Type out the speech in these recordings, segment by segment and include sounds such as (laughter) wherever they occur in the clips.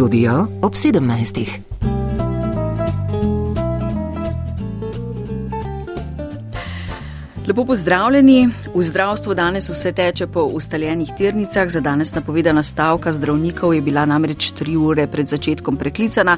Studio ob 17. Lepo pozdravljeni. V zdravstvu danes vse teče po ustaljenih tirnicah. Za danes napovedana stavka zdravnikov je bila namreč tri ure pred začetkom preklicana.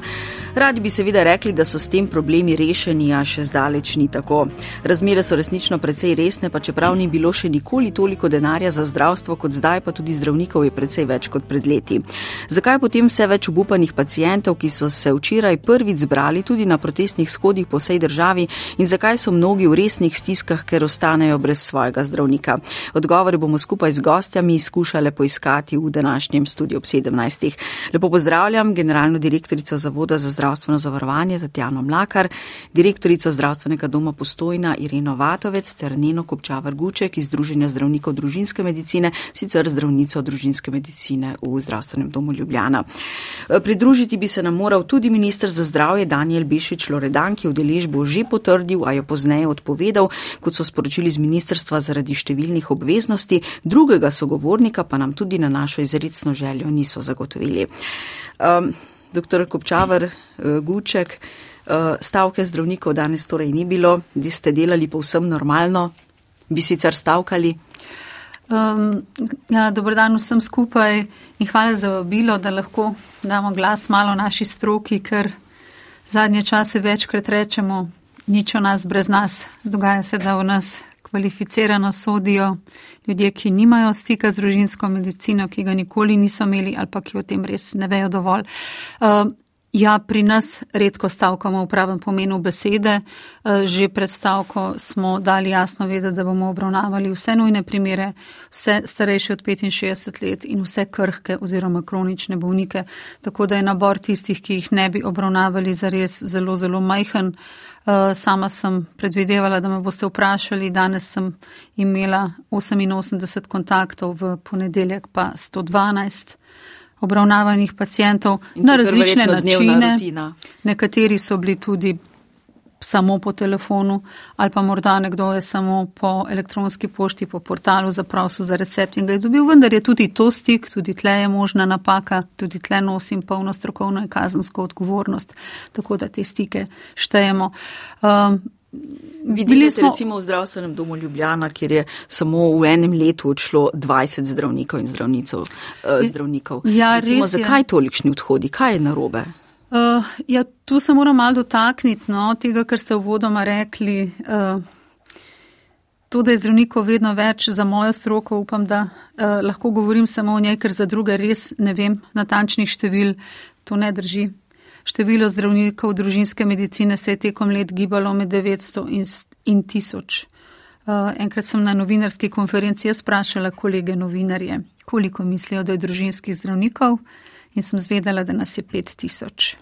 Radi bi seveda rekli, da so s tem problemi rešeni, a še zdaleč ni tako. Razmere so resnično precej resne, pa čeprav ni bilo še nikoli toliko denarja za zdravstvo kot zdaj, pa tudi zdravnikov je precej več kot pred leti. Zakaj potem vse več obupanih pacijentov, ki so se včeraj prvič zbrali tudi na protestnih shodih po vsej državi in zakaj so mnogi v resnih stiskah, ker ostajajo ostanejo brez svojega zdravnika. Odgovore bomo skupaj z gostjami skušali poiskati v današnjem studiu ob 17. Lepo pozdravljam generalno direktorico Zavoda za zdravstveno zavarovanje Tatjano Mlakar, direktorico zdravstvenega doma Postojna Ireno Vatovec ter Neno Kopčavar Guček iz Združenja zdravnikov družinske medicine, sicer zdravnico družinske medicine v zdravstvenem domu Ljubljana. Pridružiti bi se nam moral tudi ministr za zdravje Daniel Bišič Loredan, ki udeležbo že potrdil, a jo pozneje odpovedal, kot so sporočili sporočili z ministrstva zaradi številnih obveznosti, drugega sogovornika pa nam tudi na našo izredno željo niso zagotovili. Um, Doktor Kopčavar, uh, Guček, uh, stavke zdravnikov danes torej ni bilo, vi ste delali povsem normalno, bi sicer stavkali. Um, ja, Dobrodan vsem skupaj in hvala za obilo, da lahko damo glas malo naši stroki, ker zadnje čase večkrat rečemo, nič o nas brez nas. Dogaja se, da v nas kvalificirano sodijo ljudje, ki nimajo stika z družinsko medicino, ki ga nikoli niso imeli ali pa ki o tem res ne vejo dovolj. Uh, Ja, pri nas redko stavkamo v pravem pomenu besede. Eh, že pred stavko smo dali jasno vedeti, da bomo obravnavali vse nujne primere, vse starejše od 65 let in vse krhke oziroma kronične bolnike. Tako da je nabor tistih, ki jih ne bi obravnavali, zares zelo, zelo majhen. Eh, sama sem predvidevala, da me boste vprašali. Danes sem imela 88 kontaktov, v ponedeljek pa 112 obravnavanih pacijentov na različne načine. Nekateri so bili tudi samo po telefonu ali pa morda nekdo je samo po elektronski pošti, po portalu zaprosil za recept in ga je dobil, vendar je tudi to stik, tudi tle je možna napaka, tudi tle nosim polno strokovno in kazensko odgovornost, tako da te stike štejemo. Um, Videli smo recimo v zdravstvenem domu Ljubljana, kjer je samo v enem letu odšlo 20 zdravnikov in zdravnicov. Eh, zdravnikov. Ja, recimo, zakaj tolikšni odhodi? Kaj je narobe? Uh, ja, tu se moram malo dotakniti no, tega, kar ste v vodoma rekli. Uh, to, da je zdravnikov vedno več za mojo stroko, upam, da uh, lahko govorim samo o njej, ker za druge res ne vem natančnih števil. To ne drži. Število zdravnikov družinske medicine se je tekom let gibalo med 900 in, in 1000. Uh, enkrat sem na novinarski konferenci sprašala kolege novinarje, koliko mislijo, da je družinskih zdravnikov in sem zvedela, da nas je 5000.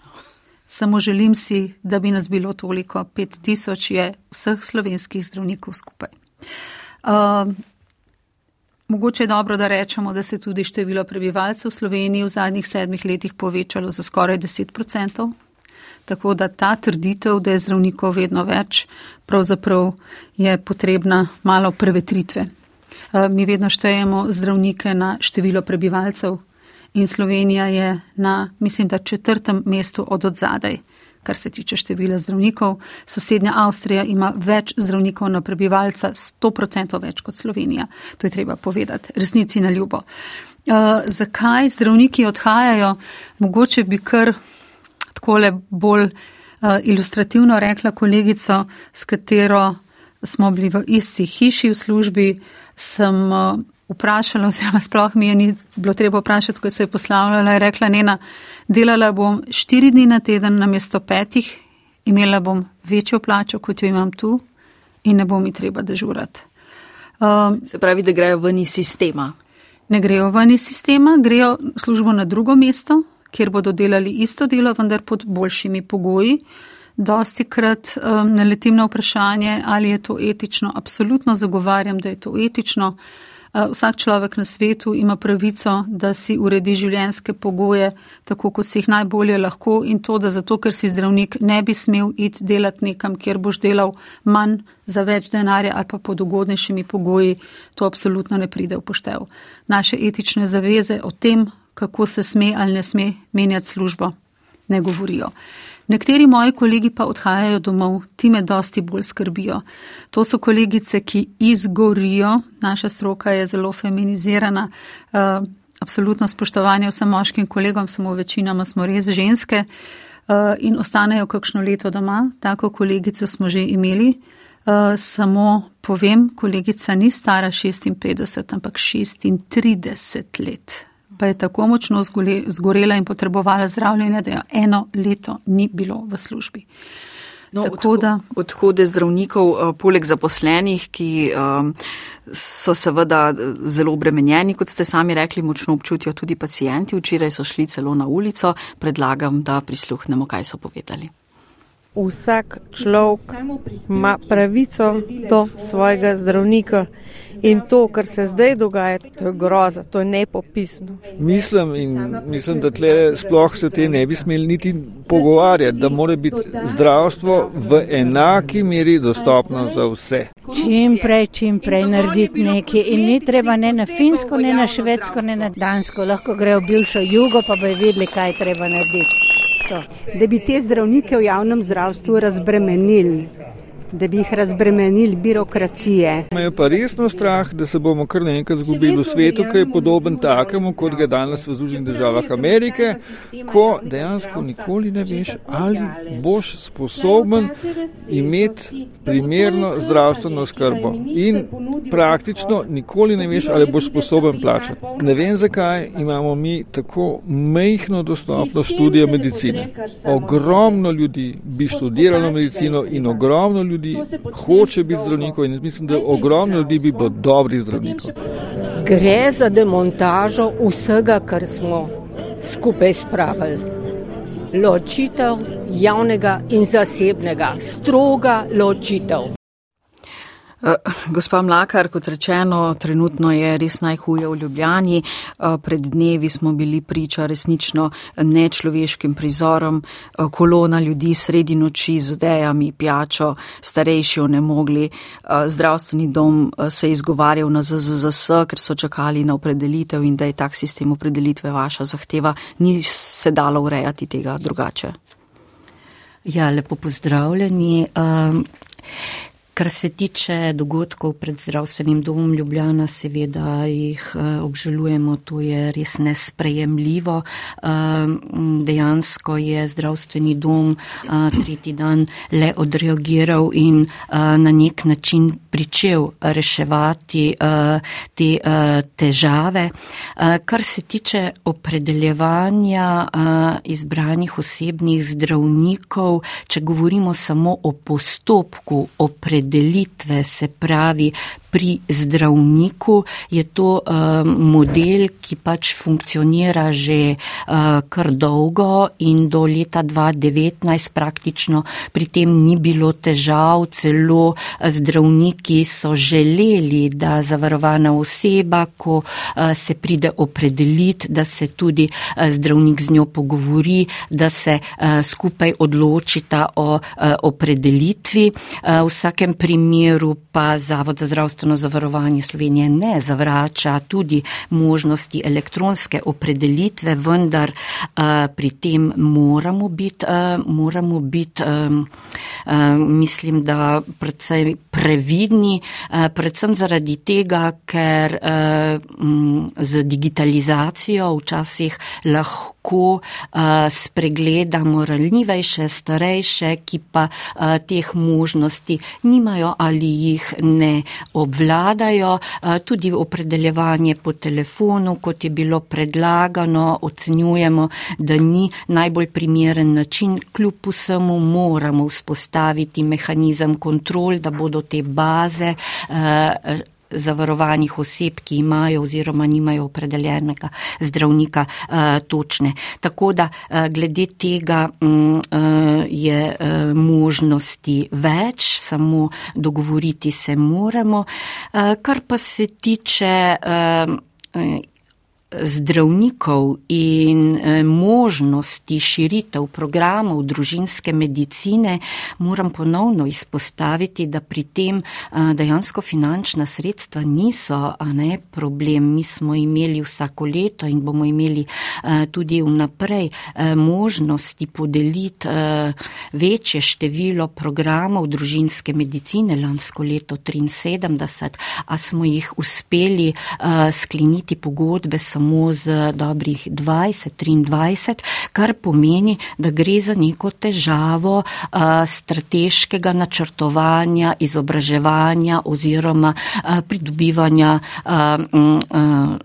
Samo želim si, da bi nas bilo toliko. 5000 je vseh slovenskih zdravnikov skupaj. Uh, Mogoče je dobro, da rečemo, da se je tudi število prebivalcev v Sloveniji v zadnjih sedmih letih povečalo za skoraj 10 odstotkov. Tako da ta trditev, da je zdravnikov vedno več, pravzaprav je potrebna malo prevetritve. Eh, mi vedno štejemo zdravnike na število prebivalcev in Slovenija je na, mislim, da četrtem mestu od odzadaj kar se tiče števila zdravnikov. Sosednja Avstrija ima več zdravnikov na prebivalca, 100% več kot Slovenija. To je treba povedati, resnici na ljubo. Uh, zakaj zdravniki odhajajo? Mogoče bi kar takole bolj uh, ilustrativno rekla kolegico, s katero smo bili v isti hiši v službi, sem uh, vprašala, oziroma sploh mi je ni bilo treba vprašati, ko se je poslavljala, je rekla, Nena, delala bom štiri dni na teden na mesto petih, imela bom večjo plačo, kot jo imam tu in ne bo mi treba dežurati. Um, se pravi, da grejo ven iz sistema? Ne grejo ven iz sistema, grejo službo na drugo mesto, kjer bodo delali isto delo, vendar pod boljšimi pogoji. Dosti krat um, naletim na vprašanje, ali je to etično. Absolutno zagovarjam, da je to etično. Eh, vsak človek na svetu ima pravico, da si uredi življenjske pogoje tako, kot si jih najbolje lahko in to, da zato, ker si zdravnik, ne bi smel iti delati nekam, kjer boš delal manj za več denarja ali pa pod ugodnejšimi pogoji, to absolutno ne pride v poštev. Naše etične zaveze o tem, kako se sme ali ne sme menjati službo, ne govorijo. Nekateri moji kolegi pa odhajajo domov, ti me dosti bolj skrbijo. To so kolegice, ki izgorijo, naša stroka je zelo feminizirana, uh, absolutno spoštovanje vsem moškim kolegom, samo večinoma smo res ženske uh, in ostanejo kakšno leto doma. Tako kolegico smo že imeli. Uh, samo povem, kolegica ni stara 56, ampak 36 let pa je tako močno zgorela in potrebovala zdravljenje, da jo eno leto ni bilo v službi. No, odho da, odhode zdravnikov, eh, poleg zaposlenih, ki um, so seveda eh, zelo obremenjeni, kot ste sami rekli, močno občutijo tudi pacijenti. Včeraj so šli celo na ulico. Predlagam, da prisluhnemo, kaj so povedali. Vsak človek ima pravico do svojega zdravnika. In to, kar se zdaj dogaja, to je groza, to je nepopisno. Mislim, in mislim, da tle sploh se te ne bi smeli niti pogovarjati, da mora biti zdravstvo v enaki meri dostopno za vse. Čim prej, čim prej narediti nekaj. In ni treba ne na Finsko, ne na Švedsko, ne na Dansko. Lahko grejo v bivšo jugo, pa bi videli, kaj treba narediti. To. Da bi te zdravnike v javnem zdravstvu razbremenili da bi jih razbremenili birokracije. Me je pa resno strah, da se bomo kar naenkrat zgubili v svetu, ki je podoben takemu, kot ga danes v Združenih državah Amerike, ko dejansko nikoli ne veš, ali boš sposoben imeti primerno zdravstveno skrbo. In praktično nikoli ne veš, ali boš sposoben plačati. Ne vem, zakaj imamo mi tako mehno dostopnost študija medicine. Ogromno ljudi bi študiralo medicino in ogromno ljudi ljudi hoče biti zdravnikov in mislim, da ogromno ljudi bi bilo dobrih zdravnikov. Gre za demontažo vsega, kar smo skupaj spravili. Ločitev javnega in zasebnega, stroga ločitev. Eh, gospa Mlakar, kot rečeno, trenutno je res najhuje v Ljubljani. Eh, pred dnevi smo bili priča resnično nečloveškim prizorom. Eh, kolona ljudi sredi noči z odejami, pijačo, starejši onemogli. Zdravstveni dom se je izgovarjal na ZZZS, ker so čakali na opredelitev in da je tak sistem opredelitve vaša zahteva. Ni se dalo urejati tega drugače. Ja, lepo pozdravljeni. Um, Kar se tiče dogodkov pred zdravstvenim domom Ljubljana, seveda jih eh, obžalujemo, to je res nesprejemljivo. Eh, dejansko je zdravstveni dom eh, tretji dan le odreagiral in na nek način pričel reševati te težave. Kar se tiče opredeljevanja izbranih osebnih zdravnikov, če govorimo samo o postopku opredeljevanja, opredelitve, se pravi pri zdravniku, je to uh, model, ki pač funkcionira že uh, kar dolgo in do leta 2019 praktično pri tem ni bilo težav, celo zdravniki so želeli, da zavarovana oseba, ko uh, se pride opredeliti, da se tudi uh, zdravnik z njo pogovori, da se uh, skupaj odločita o uh, opredelitvi. Uh, v vsakem primeru pa Zavod za zdravstvo zdravstveno zavarovanje Slovenije ne zavrača tudi možnosti elektronske opredelitve, vendar uh, pri tem moramo biti, uh, moramo biti um, uh, mislim, da predvsej previdni, uh, predvsem zaradi tega, ker uh, m, z digitalizacijo včasih lahko lahko uh, spregledamo ranljivejše, starejše, ki pa uh, teh možnosti nimajo ali jih ne obvladajo. Uh, tudi opredeljevanje po telefonu, kot je bilo predlagano, ocenjujemo, da ni najbolj primeren način. Kljub vsemu moramo vzpostaviti mehanizem kontrol, da bodo te baze uh, zavarovanih oseb, ki imajo oziroma nimajo opredeljenega zdravnika uh, točne. Tako da uh, glede tega um, uh, je možnosti več, samo dogovoriti se moramo. Kar pa se tiče zdravnikov in eh, možnosti širitev programov družinske medicine, moram ponovno izpostaviti, da pri tem eh, dejansko finančna sredstva niso ne, problem. Mi smo imeli vsako leto in bomo imeli eh, tudi vnaprej možnosti podeliti večje število programov družinske medicine, lansko leto 73, a smo jih uspeli skleniti pogodbe samo samo z dobrih 20-23, kar pomeni, da gre za neko težavo a, strateškega načrtovanja, izobraževanja oziroma a, pridobivanja a, m, a,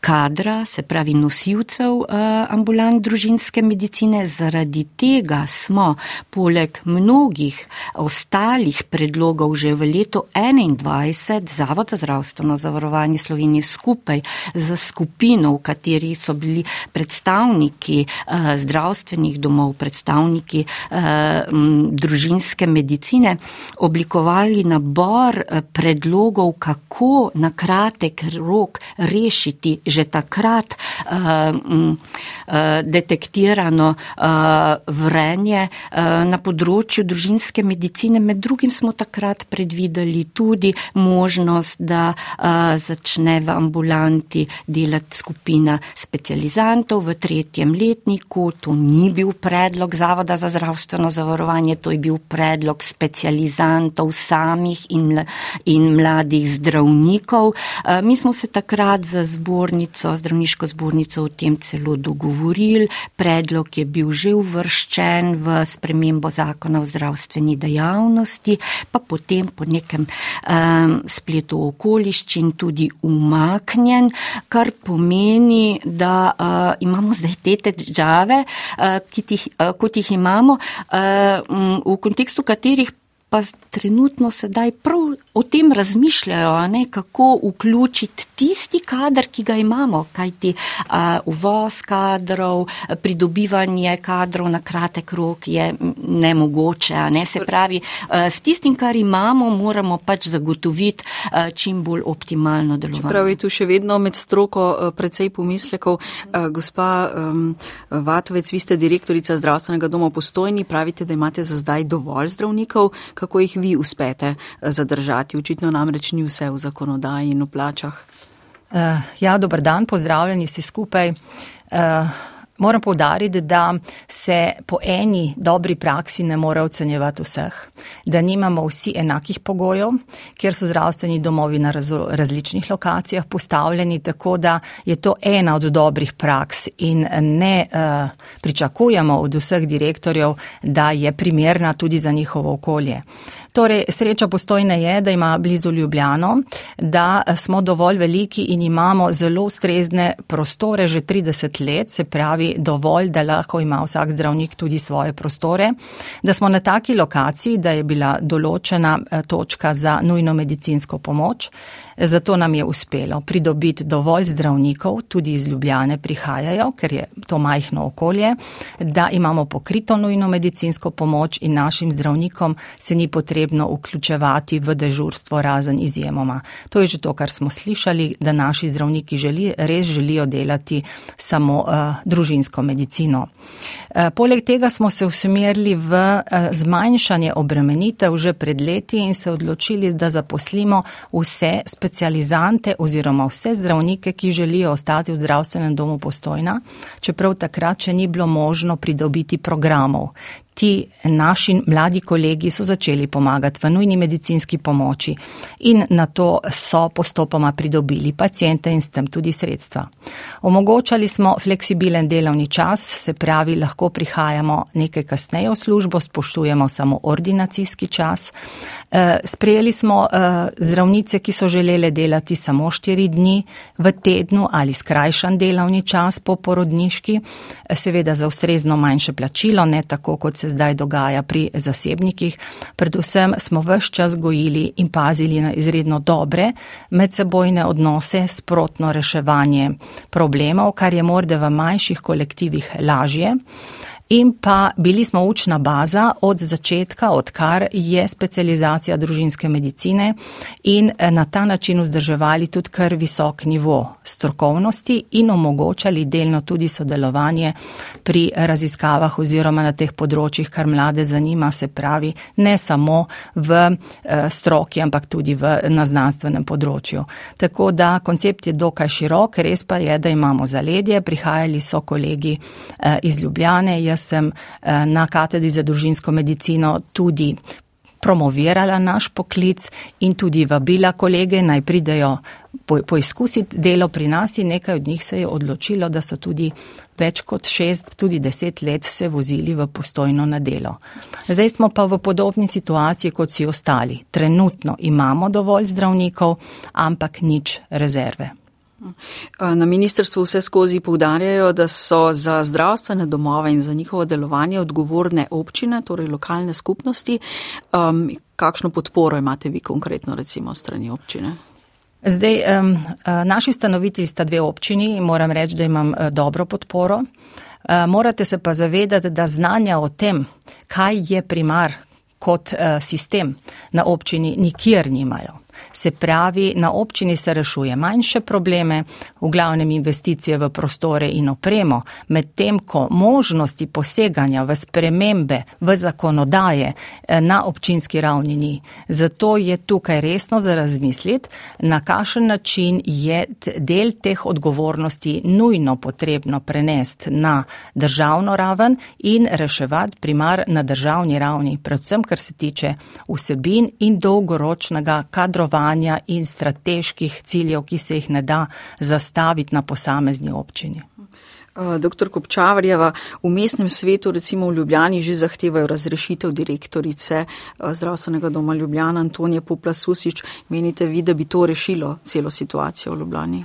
kadra, se pravi nosilcev ambulant družinske medicine. Zaradi tega smo poleg mnogih ostalih predlogov že v letu 2021 Zavod za zdravstveno zavarovanje Slovenije skupaj za skupino skupino, v kateri so bili predstavniki uh, zdravstvenih domov, predstavniki m, družinske medicine, oblikovali nabor uh, predlogov, kako na kratek rok rešiti že takrat detektirano vrenje na področju družinske medicine. Med drugim smo takrat predvideli tudi možnost, da začne v ambulanti delati skupaj skupina specializantov v tretjem letniku. To ni bil predlog Zavoda za zdravstveno zavarovanje, to je bil predlog specializantov samih in, in mladih zdravnikov. Eh, mi smo se takrat za zbornico, zdravniško zbornico o tem celo dogovorili. Predlog je bil že uvrščen v spremembo zakona o zdravstveni dejavnosti, pa potem po nekem um, spletu okoliščin tudi umaknjen, kar pomeni, pomeni, da uh, imamo zdaj te težave, uh, uh, kot jih imamo, uh, v kontekstu katerih pa trenutno sedaj prav o tem razmišljajo, ne, kako vključiti tisti kader, ki ga imamo, kajti uh, uvoz kadrov, pridobivanje kadrov na kratek rok je nemogoče. Ne, se pravi, uh, s tistim, kar imamo, moramo pač zagotoviti uh, čim bolj optimalno delovanje. Pravi tu še vedno med stroko precej pomislekov. Uh, gospa um, Vatovec, vi ste direktorica zdravstvenega doma postojni, pravite, da imate za zdaj dovolj zdravnikov kako jih vi uspete eh, zadržati. Očitno namreč ni vse v zakonodaji in v plačah. Uh, ja, dober dan, pozdravljeni vsi skupaj. Uh, Moram povdariti, da se po eni dobri praksi ne more ocenjevati vseh, da nimamo vsi enakih pogojev, kjer so zdravstveni domovi na različnih lokacijah postavljeni, tako da je to ena od dobrih praks in ne uh, pričakujemo od vseh direktorjev, da je primerna tudi za njihovo okolje. Torej, sreča postojne je, da ima blizu Ljubljano, da smo dovolj veliki in imamo zelo ustrezne prostore že 30 let, se pravi dovolj, da lahko ima vsak zdravnik tudi svoje prostore, da smo na taki lokaciji, da je bila določena eh, točka za nujno medicinsko pomoč. Zato nam je uspelo pridobiti dovolj zdravnikov, tudi iz Ljubljane prihajajo, ker je to majhno okolje, da imamo pokrito nujno medicinsko pomoč in našim zdravnikom se ni potrebno vključevati v dežurstvo razen izjemoma. To je že to, kar smo slišali, da naši zdravniki želi, res želijo delati samo uh, družinsko medicino. Uh, poleg tega smo se usmerili v uh, zmanjšanje obremenitev že pred leti in se odločili, da zaposlimo vse specialiste specializante oziroma vse zdravnike, ki želijo ostati v zdravstvenem domu postojna, čeprav takrat še ni bilo možno pridobiti programov ti naši mladi kolegi so začeli pomagati v nujni medicinski pomoči in na to so postopoma pridobili pacijente in s tem tudi sredstva. Omogočali smo fleksibilen delovni čas, se pravi, lahko prihajamo nekaj kasneje v službo, spoštujemo samo ordinacijski čas. Eh, sprejeli smo eh, zdravnice, ki so želele delati samo štiri dni v tednu ali skrajšan delovni čas po porodniški, eh, seveda za ustrezno manjše plačilo, ne tako kot se zdaj dogaja pri zasebnikih. Predvsem smo vse čas gojili in pazili na izredno dobre medsebojne odnose, sprotno reševanje problemov, kar je morda v manjših kolektivih lažje. In pa bili smo učna baza od začetka, odkar je specializacija družinske medicine in eh, na ta način vzdrževali tudi kar visok nivo strokovnosti in omogočali delno tudi sodelovanje pri raziskavah oziroma na teh področjih, kar mlade zanima, se pravi ne samo v eh, stroki, ampak tudi v, na znanstvenem področju. Tako da koncept je dokaj širok, res pa je, da imamo zaledje, prihajali so kolegi eh, iz Ljubljane, jaz sem na katedri za družinsko medicino tudi promovirala naš poklic in tudi vabila kolege naj pridejo poizkusiti delo pri nas in nekaj od njih se je odločilo, da so tudi več kot šest, tudi deset let se vozili v postojno na delo. Zdaj smo pa v podobni situaciji kot si ostali. Trenutno imamo dovolj zdravnikov, ampak nič rezerve. Na ministrstvu vse skozi povdarjajo, da so za zdravstvene domove in za njihovo delovanje odgovorne občine, torej lokalne skupnosti. Um, kakšno podporo imate vi konkretno recimo strani občine? Zdaj, um, naši ustanovitelji sta dve občini in moram reči, da imam uh, dobro podporo. Uh, morate se pa zavedati, da znanja o tem, kaj je primar kot uh, sistem na občini, nikjer nimajo. Se pravi, na občini se rešuje manjše probleme, v glavnem investicije v prostore in opremo, medtem ko možnosti poseganja v spremembe v zakonodaje eh, na občinski ravni ni. Zato je tukaj resno za razmisliti, na kakšen način je del teh odgovornosti nujno potrebno prenesti na državno raven in reševati primar na državni ravni, predvsem kar se tiče vsebin in dolgoročnega kadrovanja delovanja in strateških ciljev, ki se jih ne da zastaviti na posamezni občini. Doktor Kopčavarjeva, v mestnem svetu, recimo v Ljubljani, že zahtevajo razrešitev direktorice zdravstvenega doma Ljubljana Antonije Popla Susič. Menite vi, da bi to rešilo celo situacijo v Ljubljani?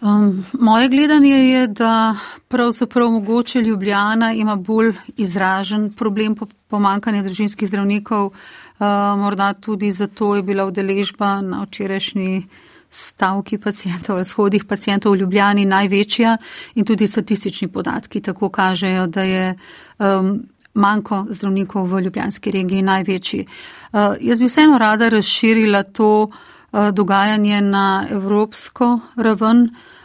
Um, moje gledanje je, da pravzaprav mogoče Ljubljana ima bolj izražen problem pomankanja družinskih zdravnikov. Uh, morda tudi zato je bila udeležba na včerajšnji stavki pacijentov, shodih pacijentov v Ljubljani največja in tudi statistični podatki tako kažejo, da je um, manjko zdravnikov v ljubljanski regiji največji. Uh, jaz bi vseeno rada razširila to uh, dogajanje na evropsko raven. Uh,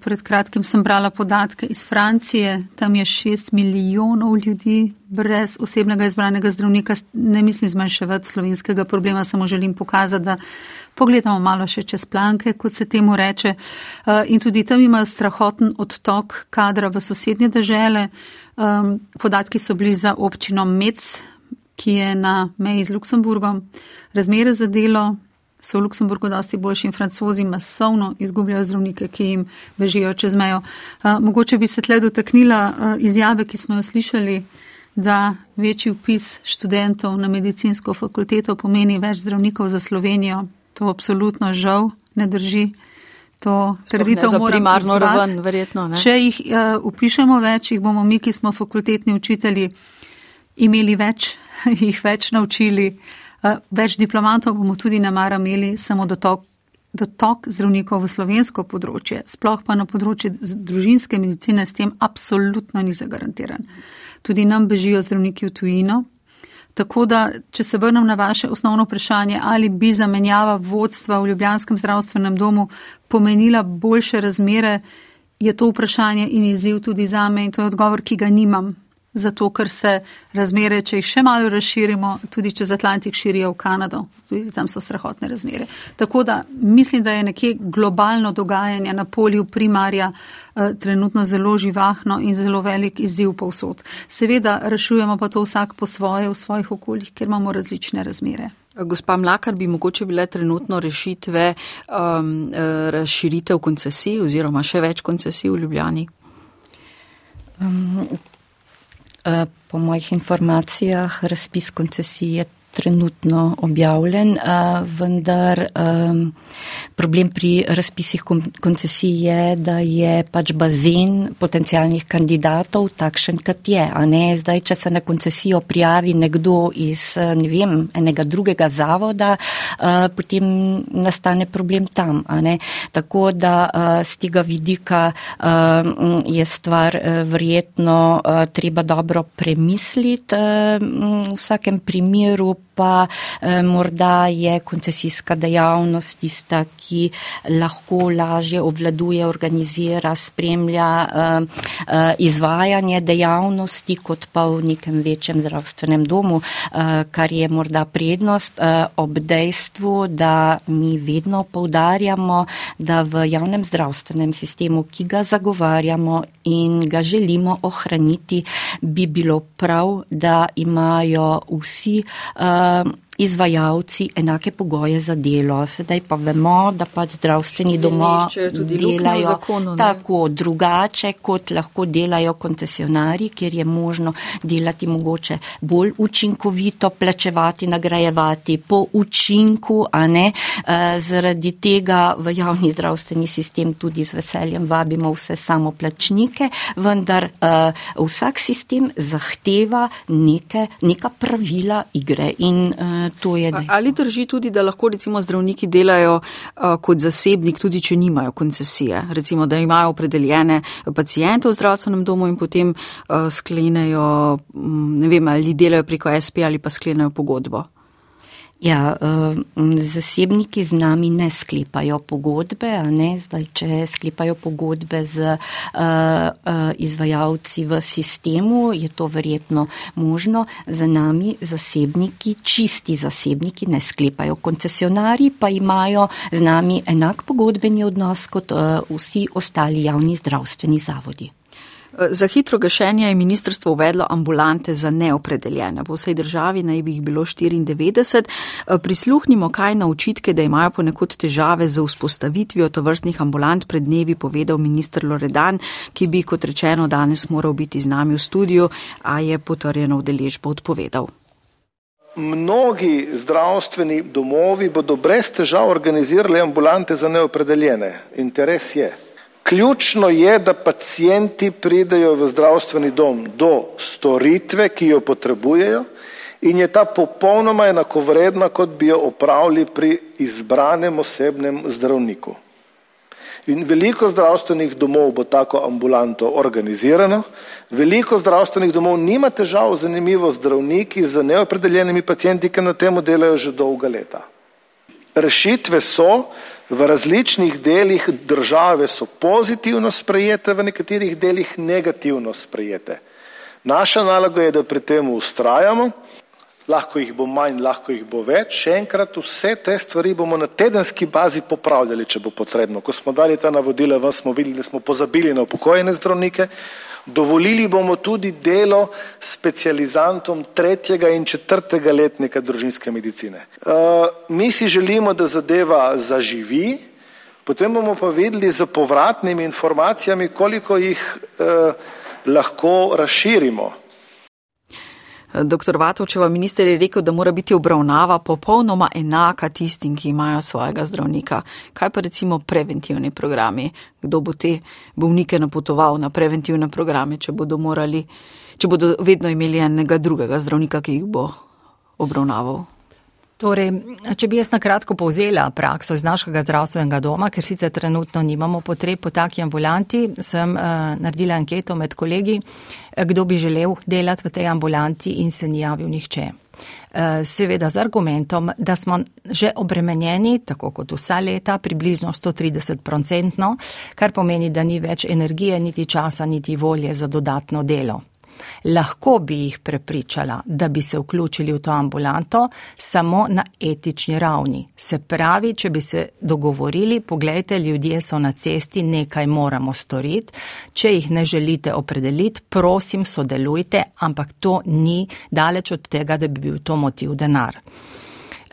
pred kratkim sem brala podatke iz Francije, tam je šest milijonov ljudi brez osebnega izbranega zdravnika. Ne mislim zmanjševati slovenskega problema, samo želim pokazati, da pogledamo malo še čez planke, kot se temu reče. Uh, in tudi tam imajo strahoten odtok kadra v sosednje države. Um, podatki so bili za občino Mec, ki je na meji z Luksemburgom. Razmere za delo so v Luksemburgu dosti boljši in francozi masovno izgubljajo zdravnike, ki jim bežijo čez mejo. Uh, mogoče bi se tle dotaknila uh, izjave, ki smo jo slišali, da večji upis študentov na medicinsko fakulteto pomeni več zdravnikov za Slovenijo. To absolutno žal ne drži. To trditev moramo izvati. Če jih uh, upišemo več, jih bomo mi, ki smo fakultetni učitelji, imeli več, (laughs) jih več naučili. Eh, več diplomantov bomo tudi na mara imeli, samo dotok, dotok zdravnikov v slovensko področje, sploh pa na področje družinske medicine s tem absolutno ni zagarantiran. Tudi nam bežijo zdravniki v tujino. Tako da, če se vrnem na vaše osnovno vprašanje, ali bi zamenjava vodstva v Ljubljanskem zdravstvenem domu pomenila boljše razmere, je to vprašanje in izziv tudi za me in to je odgovor, ki ga nimam zato ker se razmere, če jih še malo razširimo, tudi čez Atlantik širijo v Kanado, tudi tam so strahotne razmere. Tako da mislim, da je nekje globalno dogajanje na polju primarja eh, trenutno zelo živahno in zelo velik izziv povsod. Seveda rešujemo pa to vsak po svoje v svojih okoljih, ker imamo različne razmere. Gospa Mlakar, bi mogoče bile trenutno rešitve um, eh, razširitev koncesij oziroma še več koncesij v Ljubljani? Um, Po mojih informacijah razpis koncesije trenutno objavljen, vendar problem pri razpisih koncesij je, da je pač bazen potencijalnih kandidatov takšen, kot je. Zdaj, če se na koncesijo prijavi nekdo iz ne vem, enega drugega zavoda, potem nastane problem tam. Tako da z tega vidika je stvar verjetno treba dobro premisliti v vsakem primeru pa eh, morda je koncesijska dejavnost tista, ki lahko lažje obvladuje, organizira, spremlja eh, izvajanje dejavnosti kot pa v nekem večjem zdravstvenem domu, kar je morda prednost ob dejstvu, da mi vedno poudarjamo, da v javnem zdravstvenem sistemu, ki ga zagovarjamo in ga želimo ohraniti, bi bilo prav, da imajo vsi uh, izvajalci enake pogoje za delo. Sedaj pa vemo, da pač zdravstveni domovi delajo zakonu, tako drugače, kot lahko delajo koncesionari, kjer je možno delati mogoče bolj učinkovito, plačevati, nagrajevati po učinku, a ne. E, zaradi tega v javni zdravstveni sistem tudi z veseljem vabimo vse samoplačnike, vendar e, vsak sistem zahteva neke, neka pravila igre in e, to je dejstvo. Ali drži tudi, da lahko recimo zdravniki delajo uh, kot zasebnik, tudi če nimajo koncesije? Recimo, da imajo opredeljene pacijente v zdravstvenem domu in potem uh, sklenejo, ne vem, ali delajo preko SP ali pa sklenejo pogodbo. Ja, eh, zasebniki z nami ne sklepajo pogodbe, ne? Zdaj, če sklepajo pogodbe z uh, uh, izvajalci v sistemu, je to verjetno možno. Za nami zasebniki, čisti zasebniki ne sklepajo. Koncesionari pa imajo z nami enak pogodbeni odnos kot uh, vsi ostali javni zdravstveni zavodi. Za hitro gašenje je ministrstvo uvedlo ambulante za neopredeljene. Po vsej državi naj bi jih bilo 94. Prisluhnimo, kaj na očitke, da imajo ponekod težave z vzpostavitvijo tovrstnih ambulant pred dnevi povedal ministr Loredan, ki bi, kot rečeno, danes moral biti z nami v studiu, a je potrjeno vdeležbo odpovedal. Mnogi zdravstveni domovi bodo brez težav organizirali ambulante za neopredeljene. Interes je. Ključno je, da pacijenti pridejo v zdravstveni dom do storitve, ki jo potrebujejo in je ta popolnoma enakovredna, kot bi jo opravili pri izbranem osebnem zdravniku. In veliko zdravstvenih domov bo tako ambulanto organizirano, veliko zdravstvenih domov nima težav, zanimivo, zdravniki z neopredeljenimi pacijenti, ki na temu delajo že dolga leta. Rešitve so, v različnih delih države so pozitivno sprejete, v nekaterih delih negativno sprejete. Naša naloga je, da pri tem ustrajamo, lahko jih bo manj, lahko jih bo več, še enkrat vse te stvari bomo na tedenski bazi popravljali, če bo potrebno. Ko smo dali ta navodila, vam smo videli, da smo pozabili na upokojene zdravnike, Dovolili bomo tudi delo specializantom tretjega in četrtega letnika družinske medicine. Uh, mi si želimo, da zadeva zaživi, potem bomo pa videli z povratnimi informacijami, koliko jih uh, lahko razširimo. Dr. Vatovčeva, minister je rekel, da mora biti obravnava popolnoma enaka tistim, ki imajo svojega zdravnika. Kaj pa recimo preventivni programi? Kdo bo te bolnike napotoval na preventivne programe, če bodo morali, če bodo vedno imeli enega drugega zdravnika, ki jih bo obravnaval? Torej, če bi jaz na kratko povzela prakso iz našega zdravstvenega doma, ker sicer trenutno nimamo potreb po taki ambulanti, sem uh, naredila anketo med kolegi, eh, kdo bi želel delati v tej ambulanti in se ni javil nihče. Eh, seveda z argumentom, da smo že obremenjeni, tako kot vsa leta, približno 130 procentno, kar pomeni, da ni več energije, niti časa, niti volje za dodatno delo. Lahko bi jih prepričala, da bi se vključili v to ambulanto samo na etični ravni. Se pravi, če bi se dogovorili, pogledajte, ljudje so na cesti, nekaj moramo storiti, če jih ne želite opredeliti, prosim, sodelujte, ampak to ni daleč od tega, da bi bil to motiv denar.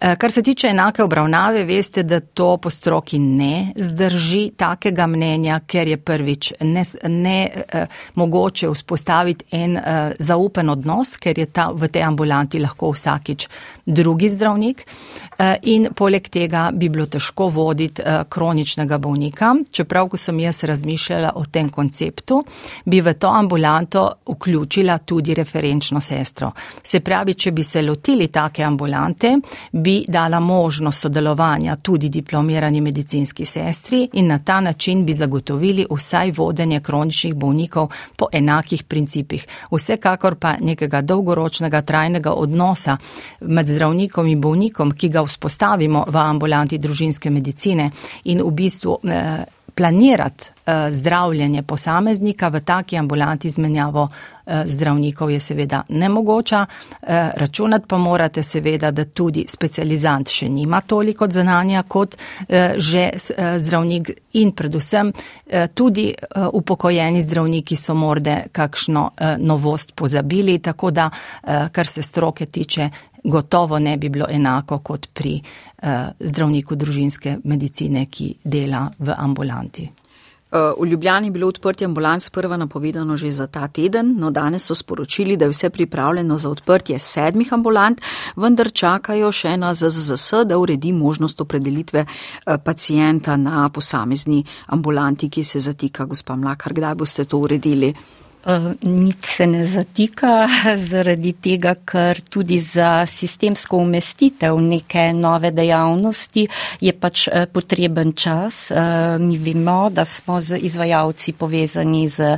Eh, kar se tiče enake obravnave, veste, da to po stroki ne zdrži takega mnenja, ker je prvič ne, ne eh, mogoče vzpostaviti en eh, zaupen odnos, ker je ta, v tej ambulanti lahko vsakič drugi zdravnik. Eh, in poleg tega bi bilo težko voditi eh, kroničnega bolnika. Čeprav, ko sem jaz razmišljala o tem konceptu, bi v to ambulanto vključila tudi referenčno sestro. Se pravi, če bi se lotili take ambulante, bi dala možnost sodelovanja tudi diplomirani medicinski sestri in na ta način bi zagotovili vsaj vodenje kroničnih bolnikov po enakih principih. Vsekakor pa nekega dolgoročnega trajnega odnosa med zdravnikom in bolnikom, ki ga vzpostavimo v ambulanti družinske medicine in v bistvu eh, planirati eh, zdravljenje posameznika v taki ambulanti izmenjavo eh, zdravnikov je seveda nemogoča. Eh, računati pa morate seveda, da tudi specializant še nima toliko znanja kot že zdravnik in predvsem tudi upokojeni zdravniki so morde kakšno novost pozabili, tako da kar se stroke tiče, gotovo ne bi bilo enako kot pri eh, zdravniku družinske medicine, ki dela v ambulanti. Eh, v Ljubljani je bilo odprtje ambulanc prva napovedano že za ta teden, no danes so sporočili, da je vse pripravljeno za odprtje sedmih ambulant, vendar čakajo še na ZZS, da uredi možnost opredelitve eh, pacijenta na posamezni ambulanti, ki se zatika. Gospa Mlakar, kdaj boste to uredili? Eh, nič se ne zatika (laughs) zaradi tega, ker tudi za sistemsko umestitev neke nove dejavnosti je pač eh, potreben čas. Eh, mi vemo, da smo z izvajalci povezani z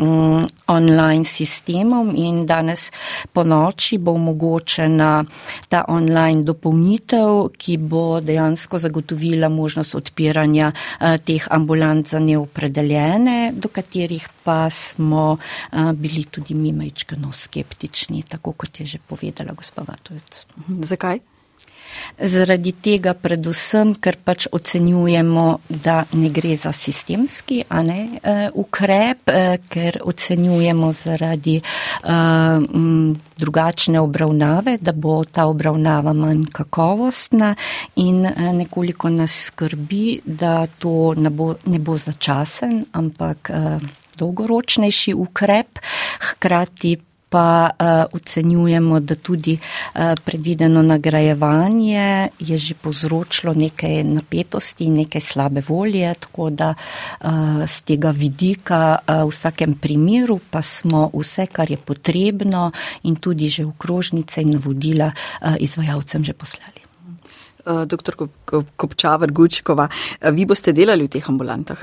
mm, online sistemom in danes po noči bo omogočena ta online dopolnitev, ki bo dejansko zagotovila možnost odpiranja teh ambulant za neopredeljene, do katerih pa smo bili tudi mi majčkano skeptični, tako kot je že povedala gospa Vatovec. Zakaj? Zaradi tega predvsem, ker pač ocenjujemo, da ne gre za sistemski ne, uh, ukrep, uh, ker ocenjujemo zaradi uh, drugačne obravnave, da bo ta obravnava manj kakovostna in nekoliko nas skrbi, da to ne bo, ne bo začasen, ampak. Uh, dolgoročnejši ukrep, hkrati pa uh, ocenjujemo, da tudi uh, predvideno nagrajevanje je že povzročilo nekaj napetosti, nekaj slabe volje, tako da uh, z tega vidika uh, v vsakem primeru pa smo vse, kar je potrebno in tudi že okrožnice in navodila uh, izvajalcem že poslali. Doktor Kopčavar Gučkova, vi boste delali v teh ambulantah?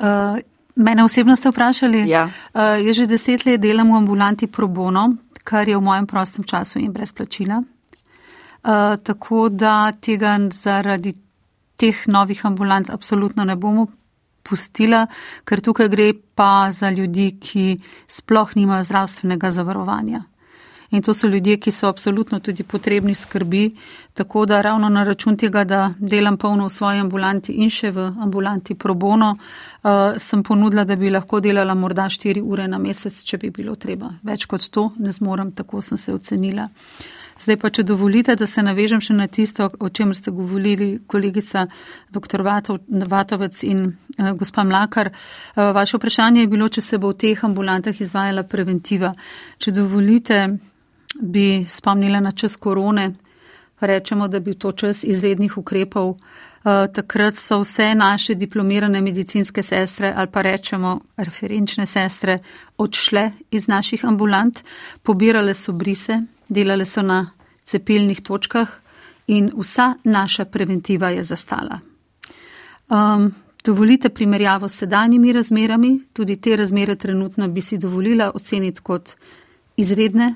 Uh, Mene osebno ste vprašali? Ja. Uh, jaz že deset let delam v ambulanti pro bono, kar je v mojem prostem času in brez plačila. Uh, tako da tega zaradi teh novih ambulant absolutno ne bomo pustila, ker tukaj gre pa za ljudi, ki sploh nimajo zdravstvenega zavarovanja. In to so ljudje, ki so absolutno tudi potrebni skrbi, tako da ravno na račun tega, da delam polno v svoji ambulanti in še v ambulanti pro bono, uh, sem ponudila, da bi lahko delala morda 4 ure na mesec, če bi bilo treba. Več kot to ne zmorem, tako sem se ocenila. Zdaj pa, če dovolite, da se navežem še na tisto, o čem ste govorili kolegica dr. Vatovec in uh, gospa Mlakar. Uh, vaše vprašanje je bilo, če se bo v teh ambulantah izvajala preventiva. Če dovolite, bi spomnila na čas korone, rečemo, da bi to čas izrednih ukrepov. Uh, takrat so vse naše diplomirane medicinske sestre ali pa rečemo referenčne sestre odšle iz naših ambulant, pobirale so brise, delale so na cepilnih točkah in vsa naša preventiva je zastala. Um, dovolite primerjavo s sedanjimi razmerami, tudi te razmere trenutno bi si dovolila oceniti kot izredne,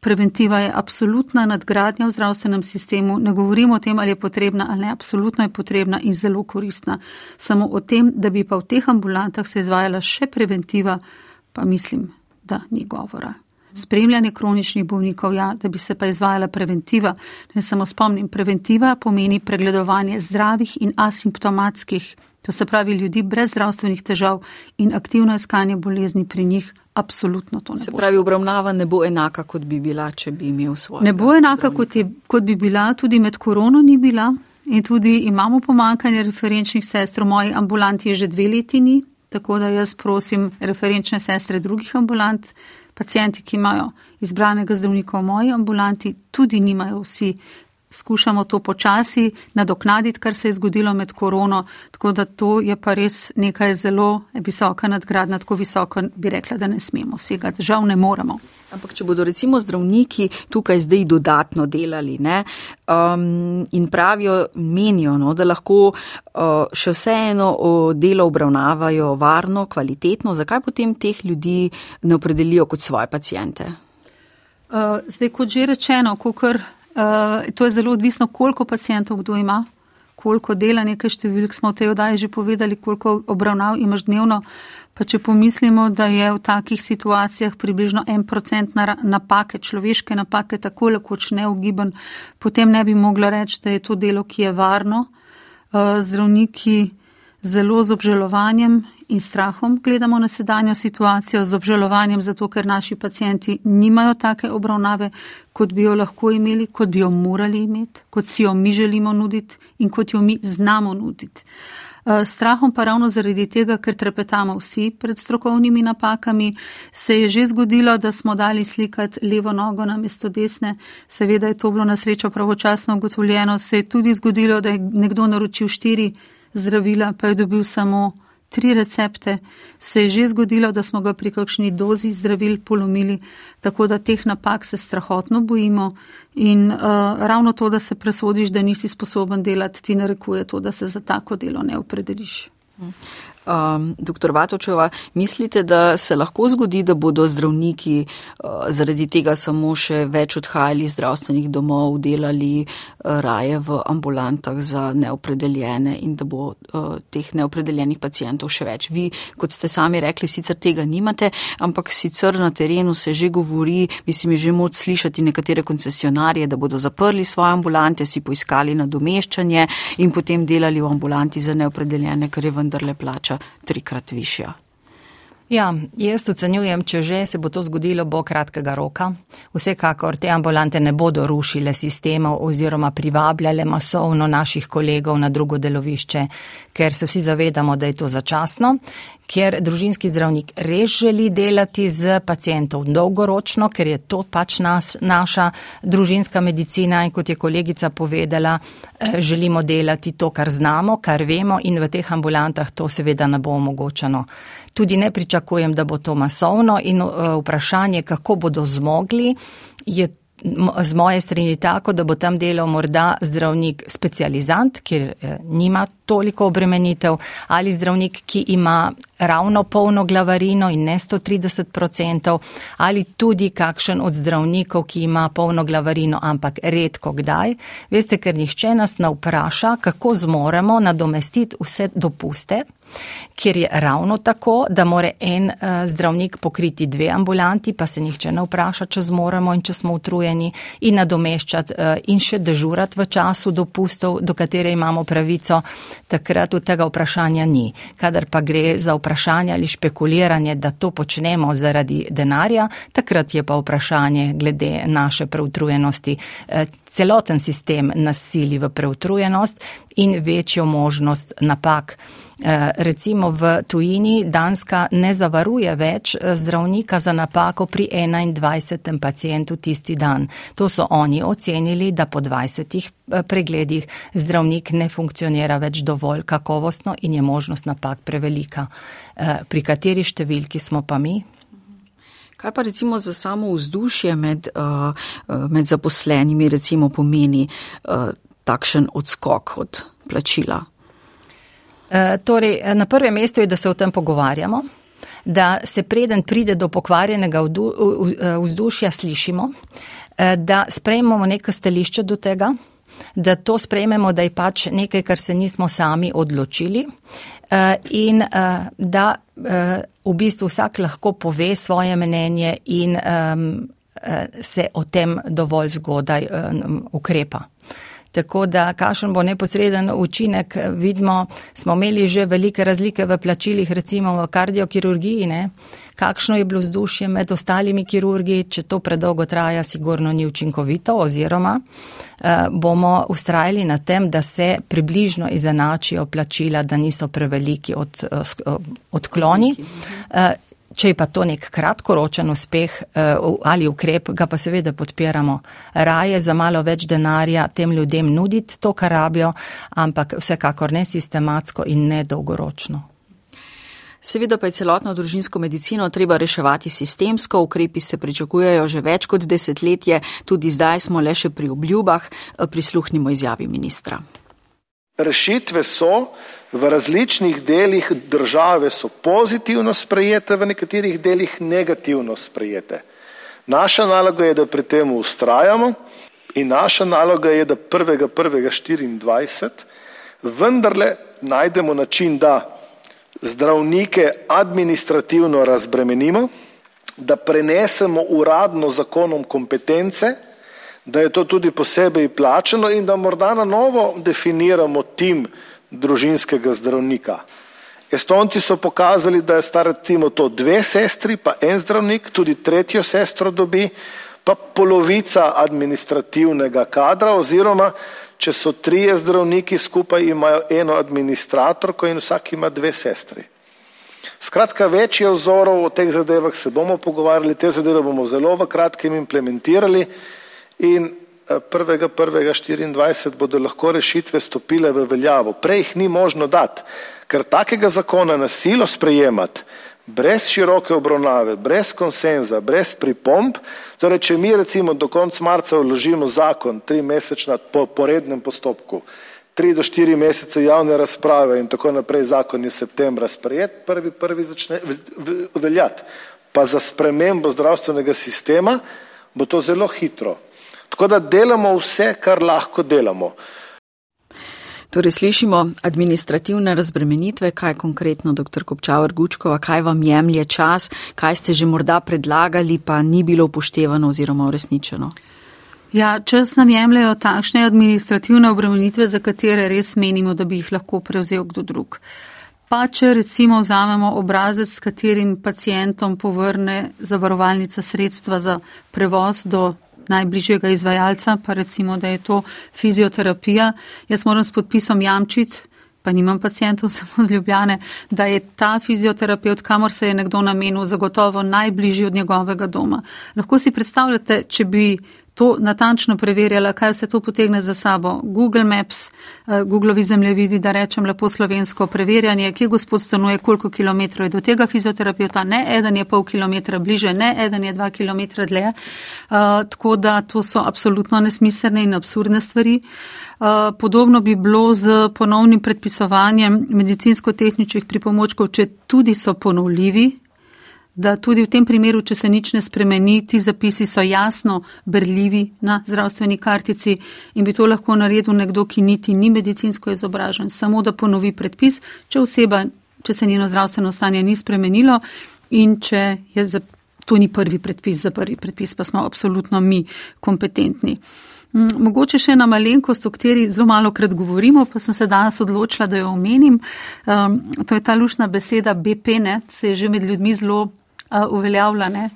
preventiva je absolutna nadgradnja v zdravstvenem sistemu. Ne govorimo o tem, ali je potrebna ali ne. Absolutno je potrebna in zelo koristna. Samo o tem, da bi pa v teh ambulantah se izvajala še preventiva, pa mislim, da ni govora. Spremljanje kroničnih bolnikov, ja, da bi se pa izvajala preventiva. Ne samo spomnim, preventiva pomeni pregledovanje zdravih in asimptomatskih To se pravi, ljudi brez zdravstvenih težav in aktivno iskanje bolezni pri njih, absolutno to ne Se bo. pravi, obravnava ne bo enaka, kot bi bila, če bi imel svoje. Ne bo enaka, kot, je, kot bi bila, tudi med korono ni bila. In tudi imamo pomankanje referenčnih sester, v moji ambulanti je že dve leti ni, tako da jaz prosim referenčne sestre drugih ambulant, pacijenti, ki imajo izbranega zdravnika v moji ambulanti, tudi nimajo vsi. Skušamo to počasi nadoknaditi, kar se je zgodilo med korono, tako da to je pa res nekaj zelo visoka nadgradna, tako visoko bi rekla, da ne smemo segati, žal ne moremo. Ampak, če bodo recimo zdravniki tukaj zdaj dodatno delali ne, um, in pravijo, menijo, no, da lahko uh, še vseeno uh, delo obravnavajo varno, kvalitetno, zakaj potem teh ljudi ne opredelijo kot svoje pacijente? Uh, zdaj, kot že rečeno, kukor, uh, to je zelo odvisno, koliko pacijentov kdo ima, koliko dela, nekaj številk smo v tej oddaji že povedali, koliko obravnav imaš dnevno. Pa če pomislimo, da je v takih situacijah približno en procent napake, človeške napake, tako lekoč neugiben, potem ne bi mogla reči, da je to delo, ki je varno. Zdravniki zelo z obžalovanjem in strahom gledamo na sedanjo situacijo, z obžalovanjem zato, ker naši pacijenti nimajo take obravnave, kot bi jo lahko imeli, kot bi jo morali imeti, kot si jo mi želimo nuditi in kot jo mi znamo nuditi. Strahom pa ravno zaradi tega, ker trepetamo vsi pred strokovnimi napakami, se je že zgodilo, da smo dali slikati levo nogo na mesto desne. Seveda je to bilo na srečo pravočasno ugotovljeno. Se je tudi zgodilo, da je nekdo naročil štiri zdravila, pa je dobil samo tri recepte. Se je že zgodilo, da smo ga pri kakšni dozi zdravil polomili, tako da teh napak se strahotno bojimo in uh, ravno to, da se presodiš, da nisi sposoben delati, ti narekuje to, da se za tako delo ne opredeliš. Um, doktor Vatočeva, mislite, da se lahko zgodi, da bodo zdravniki uh, zaradi tega samo še več odhajali iz zdravstvenih domov, delali uh, raje v ambulantah za neopredeljene in da bo uh, teh neopredeljenih pacijentov še več? Vi, kot ste sami rekli, sicer tega nimate, ampak sicer na terenu se že govori, mislim, je že moč slišati nekatere koncesionarje, da bodo zaprli svoje ambulante, si poiskali nadomeščanje in potem delali v ambulanti za neopredeljene, kar je vendarle plača наша трикрат вища. Ja, jaz ocenjujem, če že se bo to zgodilo, bo kratkega roka. Vsekakor te ambulante ne bodo rušile sistemov oziroma privabljale masovno naših kolegov na drugo delovišče, ker se vsi zavedamo, da je to začasno, ker družinski zdravnik res želi delati z pacijentom dolgoročno, ker je to pač nas, naša družinska medicina in kot je kolegica povedala, želimo delati to, kar znamo, kar vemo in v teh ambulantah to seveda ne bo omogočeno. Tudi ne pričakujem, da bo to masovno in vprašanje, kako bodo zmogli, je z moje strani tako, da bo tam delal morda zdravnik specializant, ker nima toliko obremenitev, ali zdravnik, ki ima ravno polno glavarino in ne 130 odstotkov, ali tudi kakšen od zdravnikov, ki ima polno glavarino, ampak redko kdaj. Veste, ker nihče nas ne vpraša, kako zmoremo nadomestiti vse dopuste. Ker je ravno tako, da more en uh, zdravnik pokriti dve ambulanti, pa se nihče ne vpraša, če zmoremo in če smo utrujeni, in nadomeščati uh, in še dežurati v času dopustov, do katere imamo pravico, takrat od tega vprašanja ni. Kadar pa gre za vprašanje ali špekuliranje, da to počnemo zaradi denarja, takrat je pa vprašanje glede naše preutrujenosti. Celoten sistem nas sili v preutrujenost in večjo možnost napak. Recimo v tujini Danska ne zavaruje več zdravnika za napako pri 21. pacijentu tisti dan. To so oni ocenili, da po 20 pregledih zdravnik ne funkcionira več dovolj kakovostno in je možnost napak prevelika. Pri kateri številki smo pa mi? Kaj pa recimo za samo vzdušje med, med zaposlenimi recimo pomeni takšen odskok od plačila? Torej, na prvem mestu je, da se o tem pogovarjamo, da se preden pride do pokvarjenega vzdušja slišimo, da sprejmemo neko stališče do tega, da to sprejmemo, da je pač nekaj, kar se nismo sami odločili in da v bistvu vsak lahko pove svoje mnenje in se o tem dovolj zgodaj ukrepa. Tako da, kakšen bo neposreden učinek, vidimo, smo imeli že velike razlike v plačilih, recimo v kardiokirurgiji, ne? Kakšno je bilo vzdušje med ostalimi kirurgi, če to predolgo traja, sigurno ni učinkovito oziroma eh, bomo ustrajali na tem, da se približno izenačijo plačila, da niso preveliki od, eh, odkloni. Eh, Če je pa to nek kratkoročen uspeh eh, ali ukrep, ga pa seveda podpiramo. Raje za malo več denarja tem ljudem nuditi to, kar rabijo, ampak vsekakor ne sistematsko in ne dolgoročno. Seveda pa je celotno družinsko medicino treba reševati sistemsko, ukrepi se pričakujejo že več kot desetletje, tudi zdaj smo le še pri obljubah, prisluhnimo izjavi ministra. Rešitve so v različnih delih države so pozitivno sprejete, v nekaterih delih negativno sprejete. Naša naloga je, da pri tem ustrajamo in naša naloga je, da 1.1.24 vendarle najdemo način, da zdravnike administrativno razbremenimo, da prenesemo uradno zakonom kompetence, da je to tudi posebej plačeno in da morda na novo definiramo tim družinskega zdravnika. Estonci so pokazali, da je star recimo to dve sestri, pa en zdravnik, tudi tretjo sestro dobi, pa polovica administrativnega kadra oziroma če so trije zdravniki skupaj imajo eno administratorko in vsak ima dve sestri. Skratka, več je vzorov o teh zadevah, se bomo pogovarjali, te zadeve bomo zelo v kratkem implementirali in 1.1.24 eh, bodo lahko rešitve stopile v veljavo. Prej jih ni možno dati, ker takega zakona na silo sprejemati, brez široke obravnave, brez konsenza, brez pripomb, torej če mi recimo do konca marca vložimo zakon, tri mesečna po porednem postopku, tri do štiri mesece javne razprave in tako naprej zakon je septembra sprejet, prvi prvi začne veljati. Pa za spremembo zdravstvenega sistema bo to zelo hitro. Tako da delamo vse, kar lahko delamo. Torej slišimo administrativne razbremenitve, kaj konkretno, dr. Kopčavar Gučkova, kaj vam jemlje čas, kaj ste že morda predlagali, pa ni bilo upoštevano oziroma uresničeno. Ja, čas nam jemljajo takšne administrativne obremenitve, za katere res menimo, da bi jih lahko prevzel kdo drug. Pa če recimo vzamemo obrazec, s katerim pacijentom povrne zavarovalnica sredstva za prevoz do najbližjega izvajalca, pa recimo, da je to fizioterapija, jaz moram s podpisom jamčiti, pa nimam pacijentov (laughs) samo z Ljubljane, da je ta fizioterapeut, kamor se je nekdo namenil, zagotovo najbližji od njegovega doma. Lahko si predstavljate, če bi to natančno preverjala, kaj vse to potegne za sabo. Google Maps, eh, Googlovi zemljevidi, da rečem lepo slovensko preverjanje, kje gospod stanuje, koliko kilometrov je do tega fizioterapeuta, ne eden je pol kilometra bliže, ne eden je dva kilometra dlje. Uh, tako da to so absolutno nesmiselne in absurdne stvari. Uh, podobno bi bilo z ponovnim predpisovanjem medicinsko-tehničnih pripomočkov, če tudi so ponovljivi, da tudi v tem primeru, če se nič ne spremeni, ti zapisi so jasno berljivi na zdravstveni kartici in bi to lahko naredil nekdo, ki niti ni medicinsko izobražen, samo da ponovi predpis, če oseba, če se njeno zdravstveno stanje ni spremenilo in če je za, to ni prvi predpis, za prvi predpis pa smo absolutno mi kompetentni. Mm, mogoče še ena malenkost, o kateri zelo malo krat govorimo, pa sem se danes odločila, da jo omenim. Um, to je ta lušna beseda BP, ne, se je že med ljudmi zelo uveljavljane.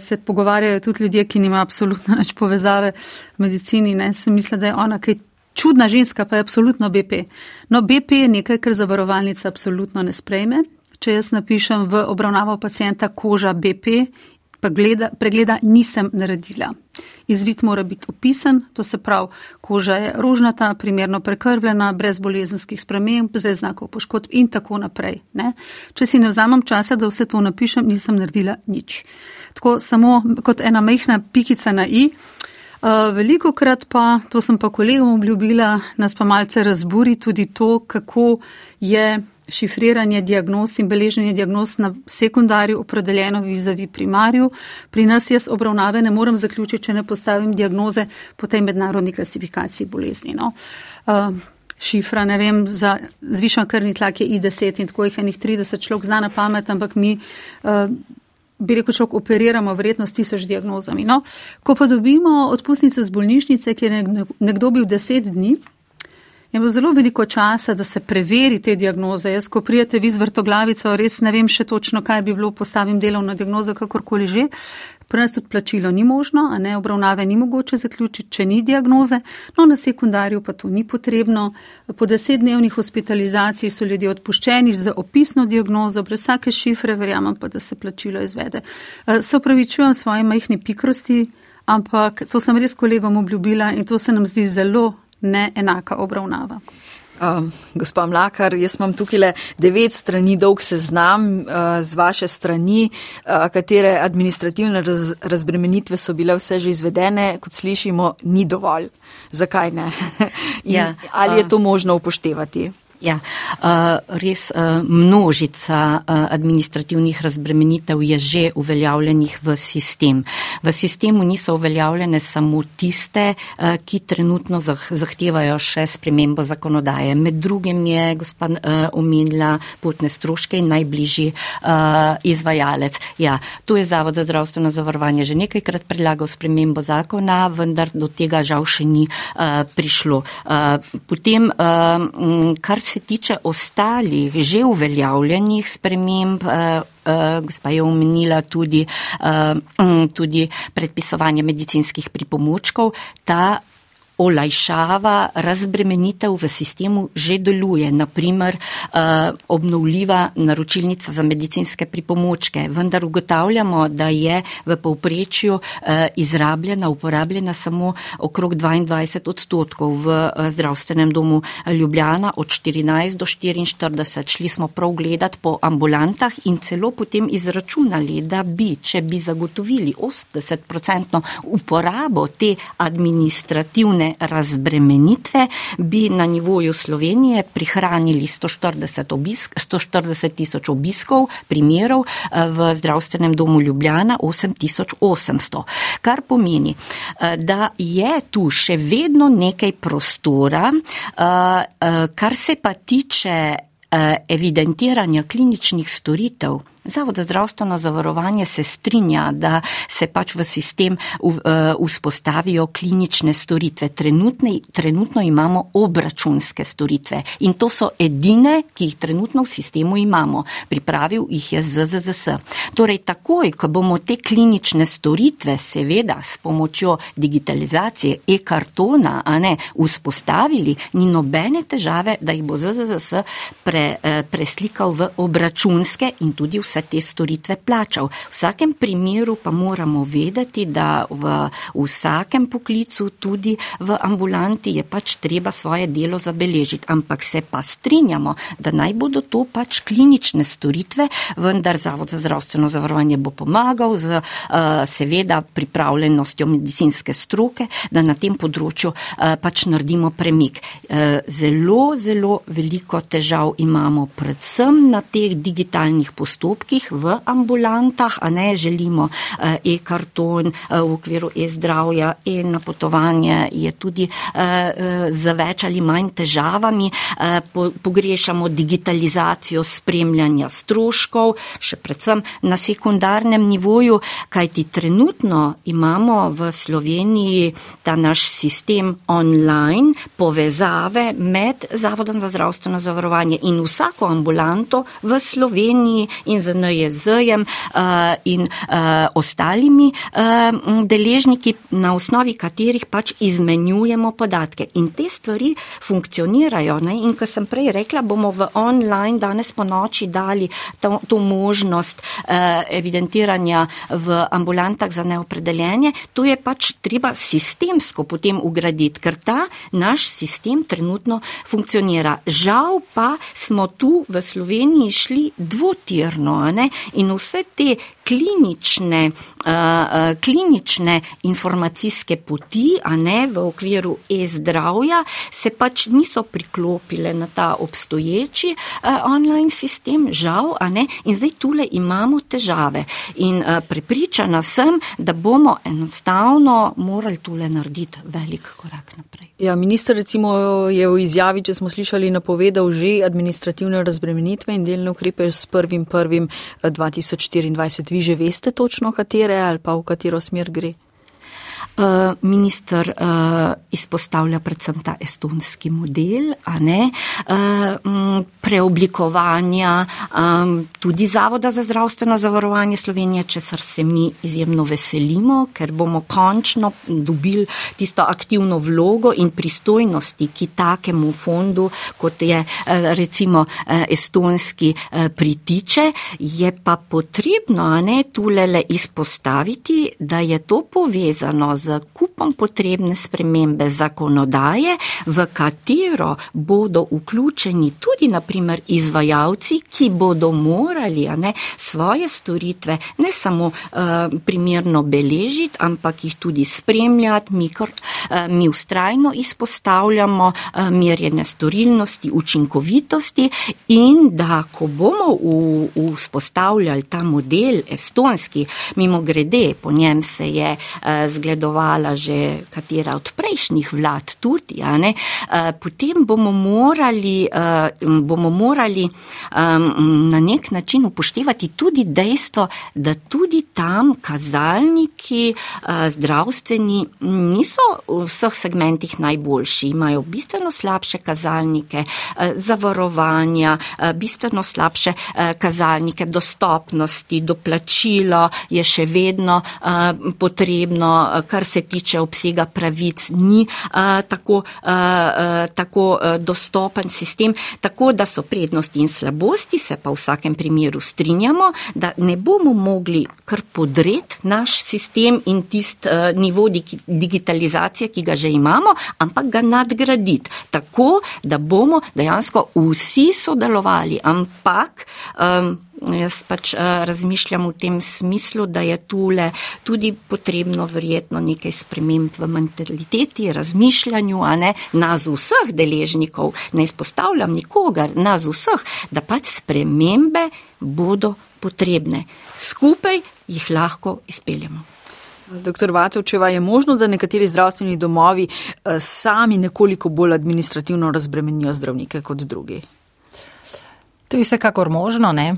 Se pogovarjajo tudi ljudje, ki nima absolutno nič povezave v medicini. Ne? Se misli, da je ona kaj čudna ženska, pa je absolutno BP. No, BP je nekaj, kar zavarovalnica absolutno ne sprejme. Če jaz napišem v obravnavo pacijenta koža BP, pa gleda, pregleda nisem naredila. Izvid mora biti opisan, to se pravi, koža je rožnata, primerno prekrvljena, brez bolezenskih sprememb, brez znakov poškodb in tako naprej. Ne? Če si ne vzamem časa, da vse to napišem, nisem naredila nič. Tako samo kot ena mehna pikica na i. Uh, Veliko krat pa, to sem pa kolegom obljubila, nas pa malce razburi tudi to, kako je šifriranje diagnoz in beleženje diagnoz na sekundarju opredeljeno vizavi primarju. Pri nas jaz obravnave ne morem zaključiti, če ne postavim diagnoze po tej mednarodni klasifikaciji bolezni. No. Uh, šifra, ne vem, za zvišan krvni tlak je I10 in tako jih enih 30 človek zna na pamet, ampak mi uh, bi rekel, človek operiramo verjetno s tisoč diagnozami. No, ko pa dobimo odpustnico z bolnišnice, kjer je nekdo bil deset dni, je bilo zelo veliko časa, da se preveri te diagnoze. Jaz, ko prijete vi z vrtoglavico, res ne vem še točno, kaj bi bilo, postavim delovno diagnozo, kakorkoli že. Pri nas tudi plačilo ni možno, a ne obravnave ni mogoče zaključiti, če ni diagnoze, no na sekundarju pa to ni potrebno. Po desetdnevnih hospitalizaciji so ljudje odpuščeni z opisno diagnozo, brez vsake šifre, verjamem pa, da se plačilo izvede. Eh, se upravičujem svoje majhne pikrosti, ampak to sem res kolegom obljubila in to se nam zdi zelo neenaka obravnava. Uh, gospa Mlakar, jaz imam tukaj le devet strani dolg seznam uh, z vaše strani, uh, katere administrativne raz, razbremenitve so bile vse že izvedene, kot slišimo, ni dovolj. Zakaj ne? (laughs) ja, ali je to možno upoštevati? Ja, uh, res uh, množica uh, administrativnih razbremenitev je že uveljavljenih v sistem. V sistemu niso uveljavljene samo tiste, ki trenutno zahtevajo še spremembo zakonodaje. Med drugim je gospod uh, omenila potne stroške in najbližji izvajalec. Ja, tu je Zavod za zdravstveno zavarovanje že nekajkrat predlagal spremembo zakona, vendar do tega žal še ni prišlo. Potem, kar se tiče ostalih že uveljavljenih sprememb, eh, eh, gospa je omenila tudi, eh, tudi predpisovanje medicinskih pripomočkov, ta olajšava razbremenitev v sistemu že deluje. Naprimer, eh, obnovljiva naročilnica za medicinske pripomočke. Vendar ugotavljamo, da je v povprečju eh, izrabljena, uporabljena samo okrog 22 odstotkov v eh, zdravstvenem domu Ljubljana od 14 do 44. Šli smo prav gledat po ambulantah in celo potem izračunali, da bi, če bi zagotovili 80% uporabo te administrativne razbremenitve bi na nivoju Slovenije prihranili 140, obisk, 140 tisoč obiskov primerov eh, v zdravstvenem domu Ljubljana 8800. Kar pomeni, eh, da je tu še vedno nekaj prostora, eh, kar se pa tiče evidentiranja kliničnih storitev. Zavod za zdravstveno zavarovanje se strinja, da se pač v sistem uh, vzpostavijo klinične storitve. Trenutne, trenutno imamo obračunske storitve in to so edine, ki jih trenutno v sistemu imamo. Pripravil jih je ZZZS. Torej, takoj, ko bomo te klinične storitve, seveda s pomočjo digitalizacije e-kartona, a ne vzpostavili, ni nobene težave, da jih bo ZZZS pre, uh, preslikal v obračunske in tudi vse vse te storitve plačal. V vsakem primeru pa moramo vedeti, da v vsakem poklicu, tudi v ambulanti, je pač treba svoje delo zabeležiti. Ampak se pa strinjamo, da naj bodo to pač klinične storitve, vendar Zavod za zdravstveno zavarovanje bo pomagal z uh, seveda pripravljenostjo medicinske stroke, da na tem področju uh, pač naredimo premik. Uh, zelo, zelo veliko težav imamo predvsem na teh digitalnih postopkih, postopkih v ambulantah, a ne želimo eh, e-karton eh, v okviru e-zdravja in napotovanje je tudi eh, za več ali manj težavami. Pogrešamo digitalizacijo spremljanja stroškov, še predvsem na sekundarnem nivoju, kajti trenutno imamo v Sloveniji ta naš sistem online povezave med Zavodom za zdravstveno zavarovanje in vsako ambulanto v Sloveniji in z NJZ-jem uh, in uh, ostalimi uh, deležniki, na osnovi katerih pač izmenjujemo podatke. In te stvari funkcionirajo. Ne? In ko sem prej rekla, bomo v online danes po noči dali to, to možnost evidentiranja v ambulantah za neopredeljenje, to je pač treba sistemsko potem ugraditi, ker ta naš sistem trenutno funkcionira. Žal pa smo tu v Sloveniji šli dvotirno ne? in vse te klinične, uh, klinične informacijske poti, a ne v okviru e-zdravja, se pač niso priklopile na ta obstoječi uh, online sistem, žal, a ne, in zdaj tule imamo težave. In uh, prepričana sem, da bomo enostavno morali tule narediti velik korak naprej. Ja, minister recimo je v izjavi, če smo slišali, napovedal že administrativne razbremenitve in delne ukrepe s 1.1.2024. Eh, Vi že veste točno, katere ali pa v katero smer gre? Eh, minister uh, izpostavlja predvsem ta estonski model, a ne? Uh, preoblikovanja tudi Zavoda za zdravstveno zavarovanje Slovenije, česar se mi izjemno veselimo, ker bomo končno dobili tisto aktivno vlogo in pristojnosti, ki takemu fondu, kot je recimo estonski, pritiče, je pa potrebno, a ne, tulele izpostaviti, da je to povezano z kupom potrebne spremembe zakonodaje, v katero bodo vključeni tudi naprimer izvajalci, ki bodo morali ne, svoje storitve ne samo uh, primerno beležiti, ampak jih tudi spremljati. Mi, kar, uh, mi ustrajno izpostavljamo uh, merjene storilnosti, učinkovitosti in da, ko bomo vzpostavljali ta model estonski, mimo grede, po njem se je uh, zgledoval delovala že katera od prejšnjih vlad tudi, ne, eh, potem bomo morali, eh, bomo morali na nek način upoštevati tudi dejstvo, da tudi tam kazalniki eh, zdravstveni niso v vseh segmentih najboljši, imajo bistveno slabše kazalnike zavarovanja, bistveno slabše kazalnike dostopnosti, doplačilo je še vedno potrebno, kar se tiče obsega pravic, ni uh, tako, uh, uh, tako dostopen sistem, tako da so prednosti in slabosti, se pa v vsakem primeru strinjamo, da ne bomo mogli kar podret naš sistem in tist uh, nivo digitalizacije, ki ga že imamo, ampak ga nadgraditi, tako da bomo dejansko vsi sodelovali, ampak um, Jaz pač uh, razmišljam v tem smislu, da je tule tudi potrebno verjetno nekaj sprememb v mentaliteti, razmišljanju, a ne nas vseh deležnikov, ne izpostavljam nikogar, nas vseh, da pač spremembe bodo potrebne. Skupaj jih lahko izpeljamo. Doktor Vatevčeva, je možno, da nekateri zdravstveni domovi uh, sami nekoliko bolj administrativno razbremenijo zdravnike kot drugi? To je vsekakor možno, ne?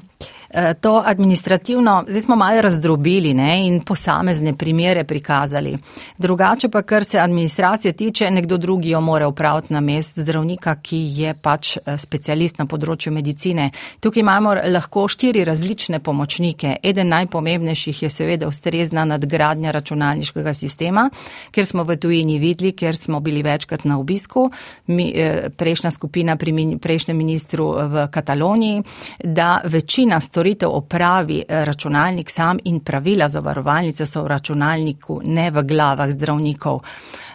Eh, to administrativno, zdaj smo malo razdrobili ne, in posamezne primere prikazali. Drugače pa, kar se administracije tiče, nekdo drugi jo more upraviti na mest zdravnika, ki je pač eh, specialist na področju medicine. Tukaj imamo lahko štiri različne pomočnike. Eden najpomembnejših je seveda ustrezna nadgradnja računalniškega sistema, ker smo v tujini videli, ker smo bili večkrat na obisku, mi, eh, prejšnja skupina pri prejšnjem ministru v Kataloniji, da večina storitev storitev opravi eh, računalnik sam in pravila zavarovalnice so v računalniku, ne v glavah zdravnikov.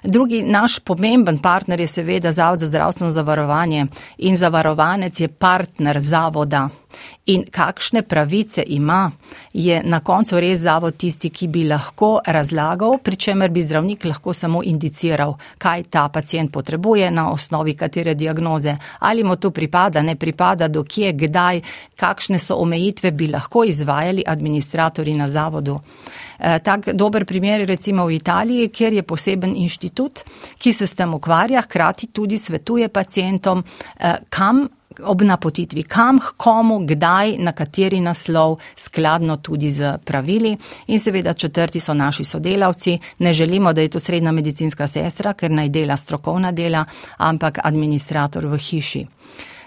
Drugi naš pomemben partner je seveda Zavod za zdravstveno zavarovanje in zavarovanec je partner zavoda. In kakšne pravice ima, je na koncu res zavod tisti, ki bi lahko razlagal, pri čemer bi zdravnik lahko samo indiciral, kaj ta pacijent potrebuje na osnovi katere diagnoze, ali mu to pripada, ne pripada, dokje, kdaj, kakšne so omejitve bi lahko izvajali administratori na zavodu. Eh, tak dober primer je recimo v Italiji, kjer je poseben inštitut, ki se s tem ukvarja, hkrati tudi svetuje pacijentom, eh, kam ob napotitvi, kam, komu, kdaj, na kateri naslov, skladno tudi z pravili. In seveda četrti so naši sodelavci. Ne želimo, da je to srednja medicinska sestra, ker naj dela strokovna dela, ampak administrator v hiši.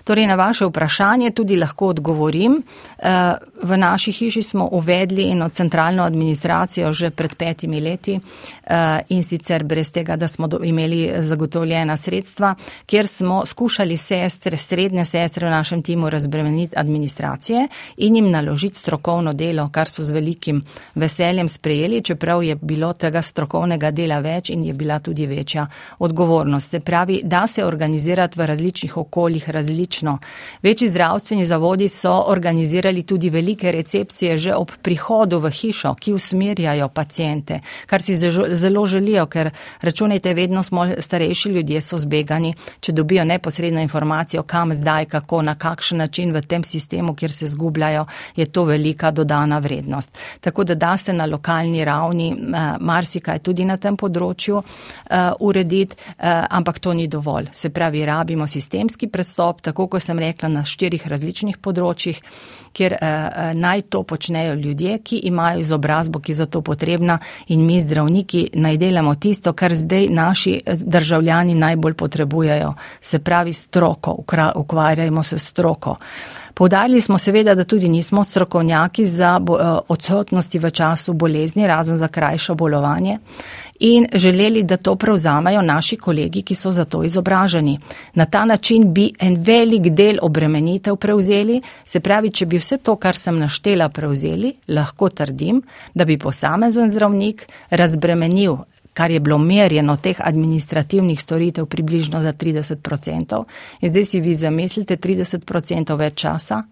Torej, na vaše vprašanje tudi lahko odgovorim. Eh, v naši hiši smo uvedli eno centralno administracijo že pred petimi leti eh, in sicer brez tega, da smo imeli zagotovljena sredstva, kjer smo skušali sestre, srednje sestre v našem timu razbremeniti administracije in jim naložiti strokovno delo, kar so z velikim veseljem sprejeli, čeprav je bilo tega strokovnega dela več in je bila tudi večja odgovornost. Se pravi, da se organizirati v različnih okoljih, različnih različno. Večji zdravstveni zavodi so organizirali tudi velike recepcije že ob prihodu v hišo, ki usmerjajo pacijente, kar si zelo želijo, ker računajte, vedno smo starejši ljudje so zbegani, če dobijo neposredno informacijo, kam zdaj, kako, na kakšen način v tem sistemu, kjer se zgubljajo, je to velika dodana vrednost. Tako da da se na lokalni ravni uh, marsikaj tudi na tem področju uh, urediti, uh, ampak to ni dovolj. Se pravi, rabimo sistemski prestop, tako kot sem rekla, na štirih različnih področjih, kjer uh, naj to počnejo ljudje, ki imajo izobrazbo, ki je za to potrebna in mi zdravniki naj delamo tisto, kar zdaj naši državljani najbolj potrebujejo. Se pravi, stroko, ukvarjajmo se stroko. Povdarili smo seveda, da tudi nismo strokovnjaki za eh, odsotnosti v času bolezni, razen za krajšo bolovanje. In želeli, da to prevzamejo naši kolegi, ki so za to izobraženi. Na ta način bi en velik del obremenitev prevzeli, se pravi, če bi vse to, kar sem naštela, prevzeli, lahko trdim, da bi posamezen zdravnik razbremenil kar je bilo merjeno teh administrativnih storitev približno za 30%. In zdaj si vi zamislite 30% več časa,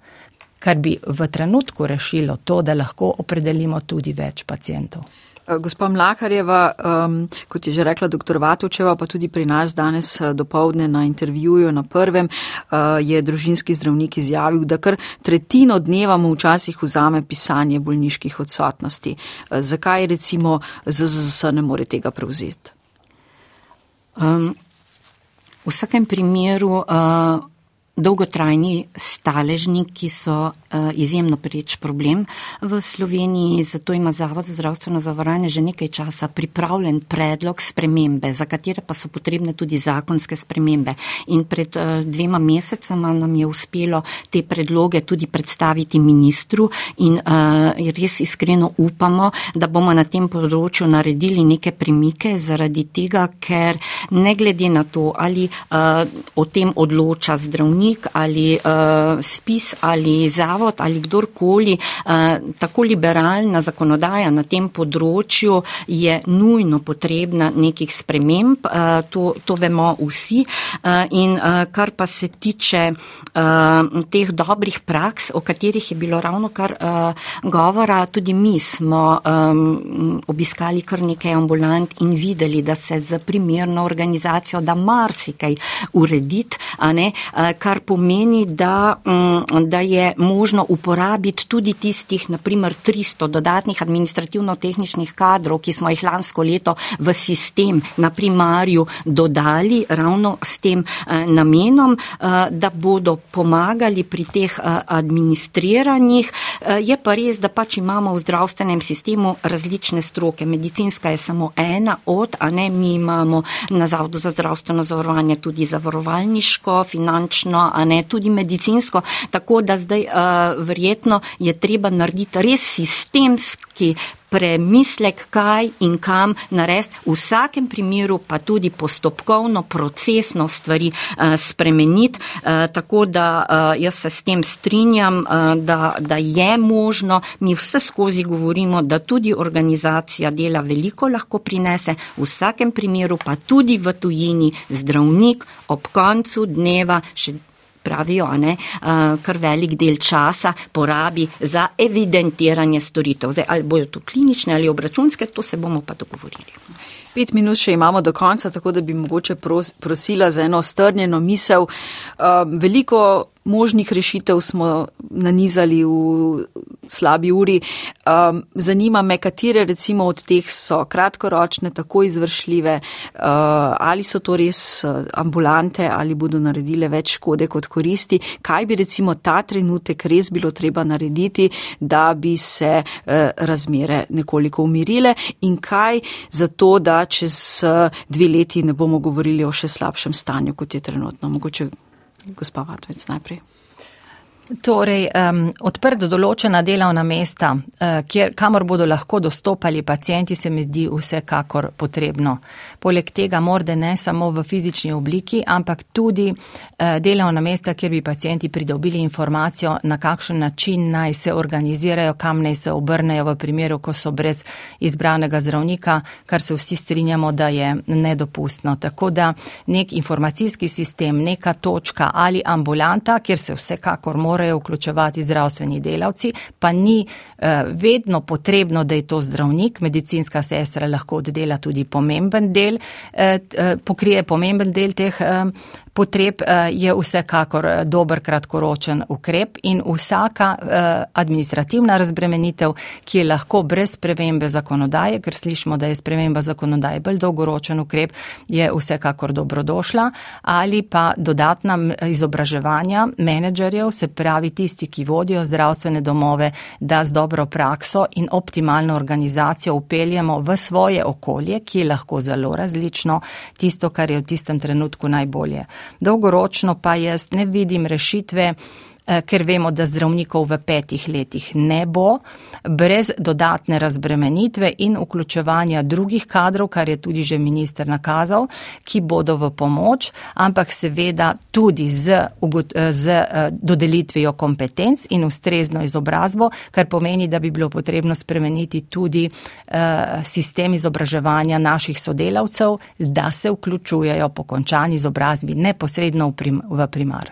kar bi v trenutku rešilo to, da lahko opredelimo tudi več pacijentov. Eh, gospa Mlakarjeva, um, kot je že rekla dr. Vatočeva, pa tudi pri nas danes eh, dopovdne na intervjuju na prvem, uh, je družinski zdravnik izjavil, da kar tretjino dneva mu včasih vzame pisanje bolniških odsotnosti. Uh, zakaj recimo ZZS ne more tega prevzeti? Um, v vsakem primeru. Uh, Dolgotrajni staležniki so uh, izjemno preč problem v Sloveniji, zato ima Zavod za zdravstveno zavarovanje že nekaj časa pripravljen predlog spremembe, za katere pa so potrebne tudi zakonske spremembe. In pred uh, dvema mesecama nam je uspelo te predloge tudi predstaviti ministru in uh, res iskreno upamo, da bomo na tem področju naredili neke premike zaradi tega, ker ne glede na to, ali o tem odloča zdravnik, zdravnik ali uh, spis ali zavod ali kdorkoli, uh, tako liberalna zakonodaja na tem področju je nujno potrebna nekih sprememb, uh, to, to vemo vsi. Uh, in uh, kar pa se tiče uh, teh dobrih praks, o katerih je bilo ravno kar uh, govora, tudi mi smo um, obiskali kar nekaj ambulant in videli, da se za primerno organizacijo da marsikaj urediti, uh, kar kar pomeni, da, mm, da je možno uporabiti tudi tistih, naprimer, 300 dodatnih administrativno-tehničnih kadrov, ki smo jih lansko leto v sistem na primarju dodali ravno s tem eh, namenom, eh, da bodo pomagali pri teh eh, administriranjih. Je pa res, da pač imamo v zdravstvenem sistemu različne stroke. Medicinska je samo ena od, a ne mi imamo na Zavodu za zdravstveno zavarovanje tudi zavarovalniško, finančno, a ne tudi medicinsko, tako da zdaj uh, verjetno je treba narediti res sistemski premislek, kaj in kam narediti, v vsakem primeru pa tudi postopkovno, procesno stvari uh, spremeniti, uh, tako da uh, jaz se s tem strinjam, uh, da, da je možno, mi vse skozi govorimo, da tudi organizacija dela veliko lahko prinese, v vsakem primeru pa tudi v tujini zdravnik ob koncu dneva še pravijo, ne, kar velik del časa porabi za evidentiranje storitev. Zdaj, ali bojo to klinične ali obračunske, to se bomo pa dogovorili. Pet minut še imamo do konca, tako da bi mogoče prosila za eno strnjeno misel. Veliko možnih rešitev smo nanizali v slabi uri. Um, zanima me, katere recimo od teh so kratkoročne, tako izvršljive, uh, ali so to res uh, ambulante, ali bodo naredile več škode kot koristi. Kaj bi recimo ta trenutek res bilo treba narediti, da bi se uh, razmere nekoliko umirile in kaj za to, da čez uh, dve leti ne bomo govorili o še slabšem stanju, kot je trenutno. Mogoče gospa Vatovec najprej. Torej, um, odprt določena delovna mesta, uh, kjer, kamor bodo lahko dostopali pacijenti, se mi zdi vsekakor potrebno. Poleg tega morda ne samo v fizični obliki, ampak tudi uh, delovna mesta, kjer bi pacijenti pridobili informacijo, na kakšen način naj se organizirajo, kam naj se obrnejo v primeru, ko so brez izbranega zdravnika, kar se vsi strinjamo, da je nedopustno. Tako da nek informacijski sistem, neka točka ali ambulanta, kjer se vsekakor mora morajo vključevati zdravstveni delavci, pa ni uh, vedno potrebno, da je to zdravnik. Medicinska sestra lahko oddela tudi pomemben del, uh, pokrije pomemben del teh potreb eh, je vsekakor eh, dober kratkoročen ukrep in vsaka eh, administrativna razbremenitev, ki je lahko brez spremembe zakonodaje, ker slišimo, da je sprememba zakonodaje bolj dolgoročen ukrep, je vsekakor dobrodošla ali pa dodatna izobraževanja menedžerjev, se pravi tisti, ki vodijo zdravstvene domove, da z dobro prakso in optimalno organizacijo upeljemo v svoje okolje, ki je lahko zelo različno, tisto, kar je v tistem trenutku najbolje. Dolgoročno pa jaz ne vidim rešitve, ker vemo, da zdravnikov v petih letih ne bo, brez dodatne razbremenitve in vključevanja drugih kadrov, kar je tudi že minister nakazal, ki bodo v pomoč, ampak seveda tudi z, z eh, dodelitvijo kompetenc in ustrezno izobrazbo, kar pomeni, da bi bilo potrebno spremeniti tudi sistem izobraževanja naših sodelavcev, da se vključujejo po končani izobrazbi neposredno v primar.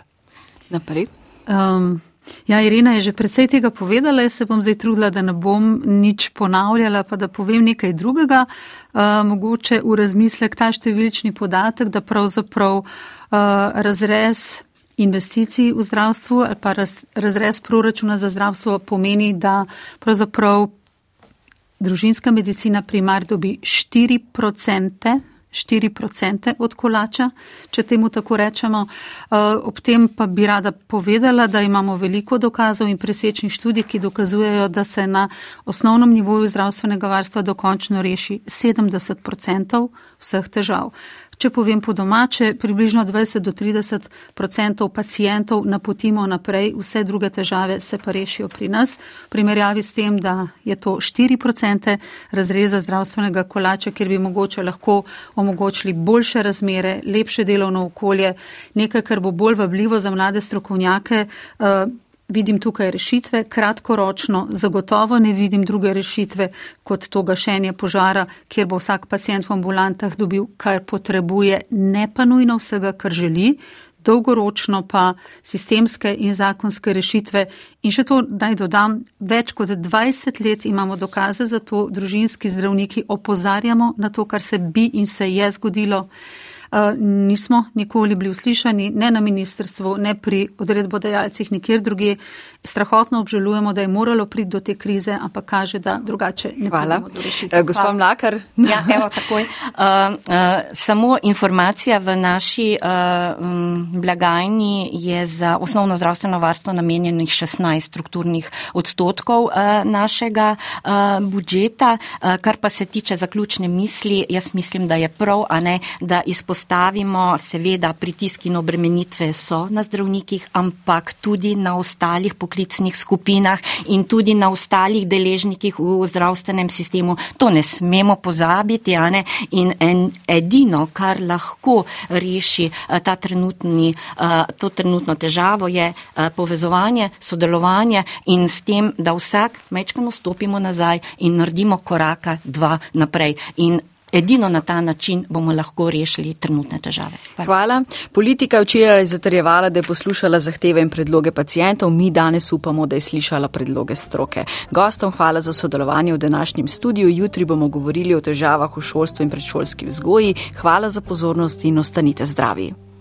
Naprej. Um, Ja, Irina je že predvsej tega povedala, se bom zdaj trudila, da ne bom nič ponavljala, pa da povem nekaj drugega. Uh, mogoče v razmislek ta številčni podatek, da pravzaprav uh, razrez investicij v zdravstvu ali pa raz, razrez proračuna za zdravstvo pomeni, da pravzaprav družinska medicina primar dobi 4 procente 4% od kolača, če temu tako rečemo. Eh, ob tem pa bi rada povedala, da imamo veliko dokazov in presečnih študij, ki dokazujejo, da se na osnovnem nivoju zdravstvenega varstva dokončno reši 70% vseh težav. Če povem po domače, približno 20 do 30 odstotkov pacijentov napotimo naprej, vse druge težave se pa rešijo pri nas. V primerjavi s tem, da je to 4 odstotke razreza zdravstvenega kolača, kjer bi mogoče lahko omogočili boljše razmere, lepše delovno okolje, nekaj, kar bo bolj vabljivo za mlade strokovnjake. Vidim tukaj rešitve, kratkoročno, zagotovo ne vidim druge rešitve kot to gašenje požara, kjer bo vsak pacijent v ambulantah dobil, kar potrebuje, ne pa nujno vsega, kar želi, dolgoročno pa sistemske in zakonske rešitve. In še to naj dodam, več kot 20 let imamo dokaze za to, družinski zdravniki opozarjamo na to, kar se bi in se je zgodilo. Eh, nismo nikoli bili uslišani, ne na ministrstvu, ne pri odredbodajalcih, nikjer druge. Strahotno obžalujemo, da je moralo priti do te krize, ampak kaže, da drugače ne Hvala. Uh, Gospod Mlakar. (laughs) Ja, evo takoj. Uh, uh, samo informacija v naši uh, um, blagajni je za osnovno zdravstveno varstvo namenjenih 16 strukturnih odstotkov uh, našega uh, budžeta. Uh, kar pa se tiče zaključne misli, jaz mislim, da je prav, a ne, da izpostavimo, seveda pritiski in obremenitve so na zdravnikih, ampak tudi na ostalih poklicnih skupinah in tudi na ostalih deležnikih v zdravstvenem sistemu. To ne smemo pozabiti. Ne? In en, edino, kar lahko reši eh, ta trenutni, eh, to trenutno težavo, je eh, povezovanje, sodelovanje in s tem, da vsak mečkano stopimo nazaj in naredimo koraka dva naprej. In Edino na ta način bomo lahko rešili trenutne težave. Hvala. Hvala. Politika je včeraj zatrjevala, da je poslušala zahteve in predloge pacijentov. Mi danes upamo, da je slišala predloge stroke. Gostom hvala za sodelovanje v današnjem studiu. Jutri bomo govorili o težavah v šolstvu in predšolski vzgoji. Hvala za pozornost in ostanite zdravi.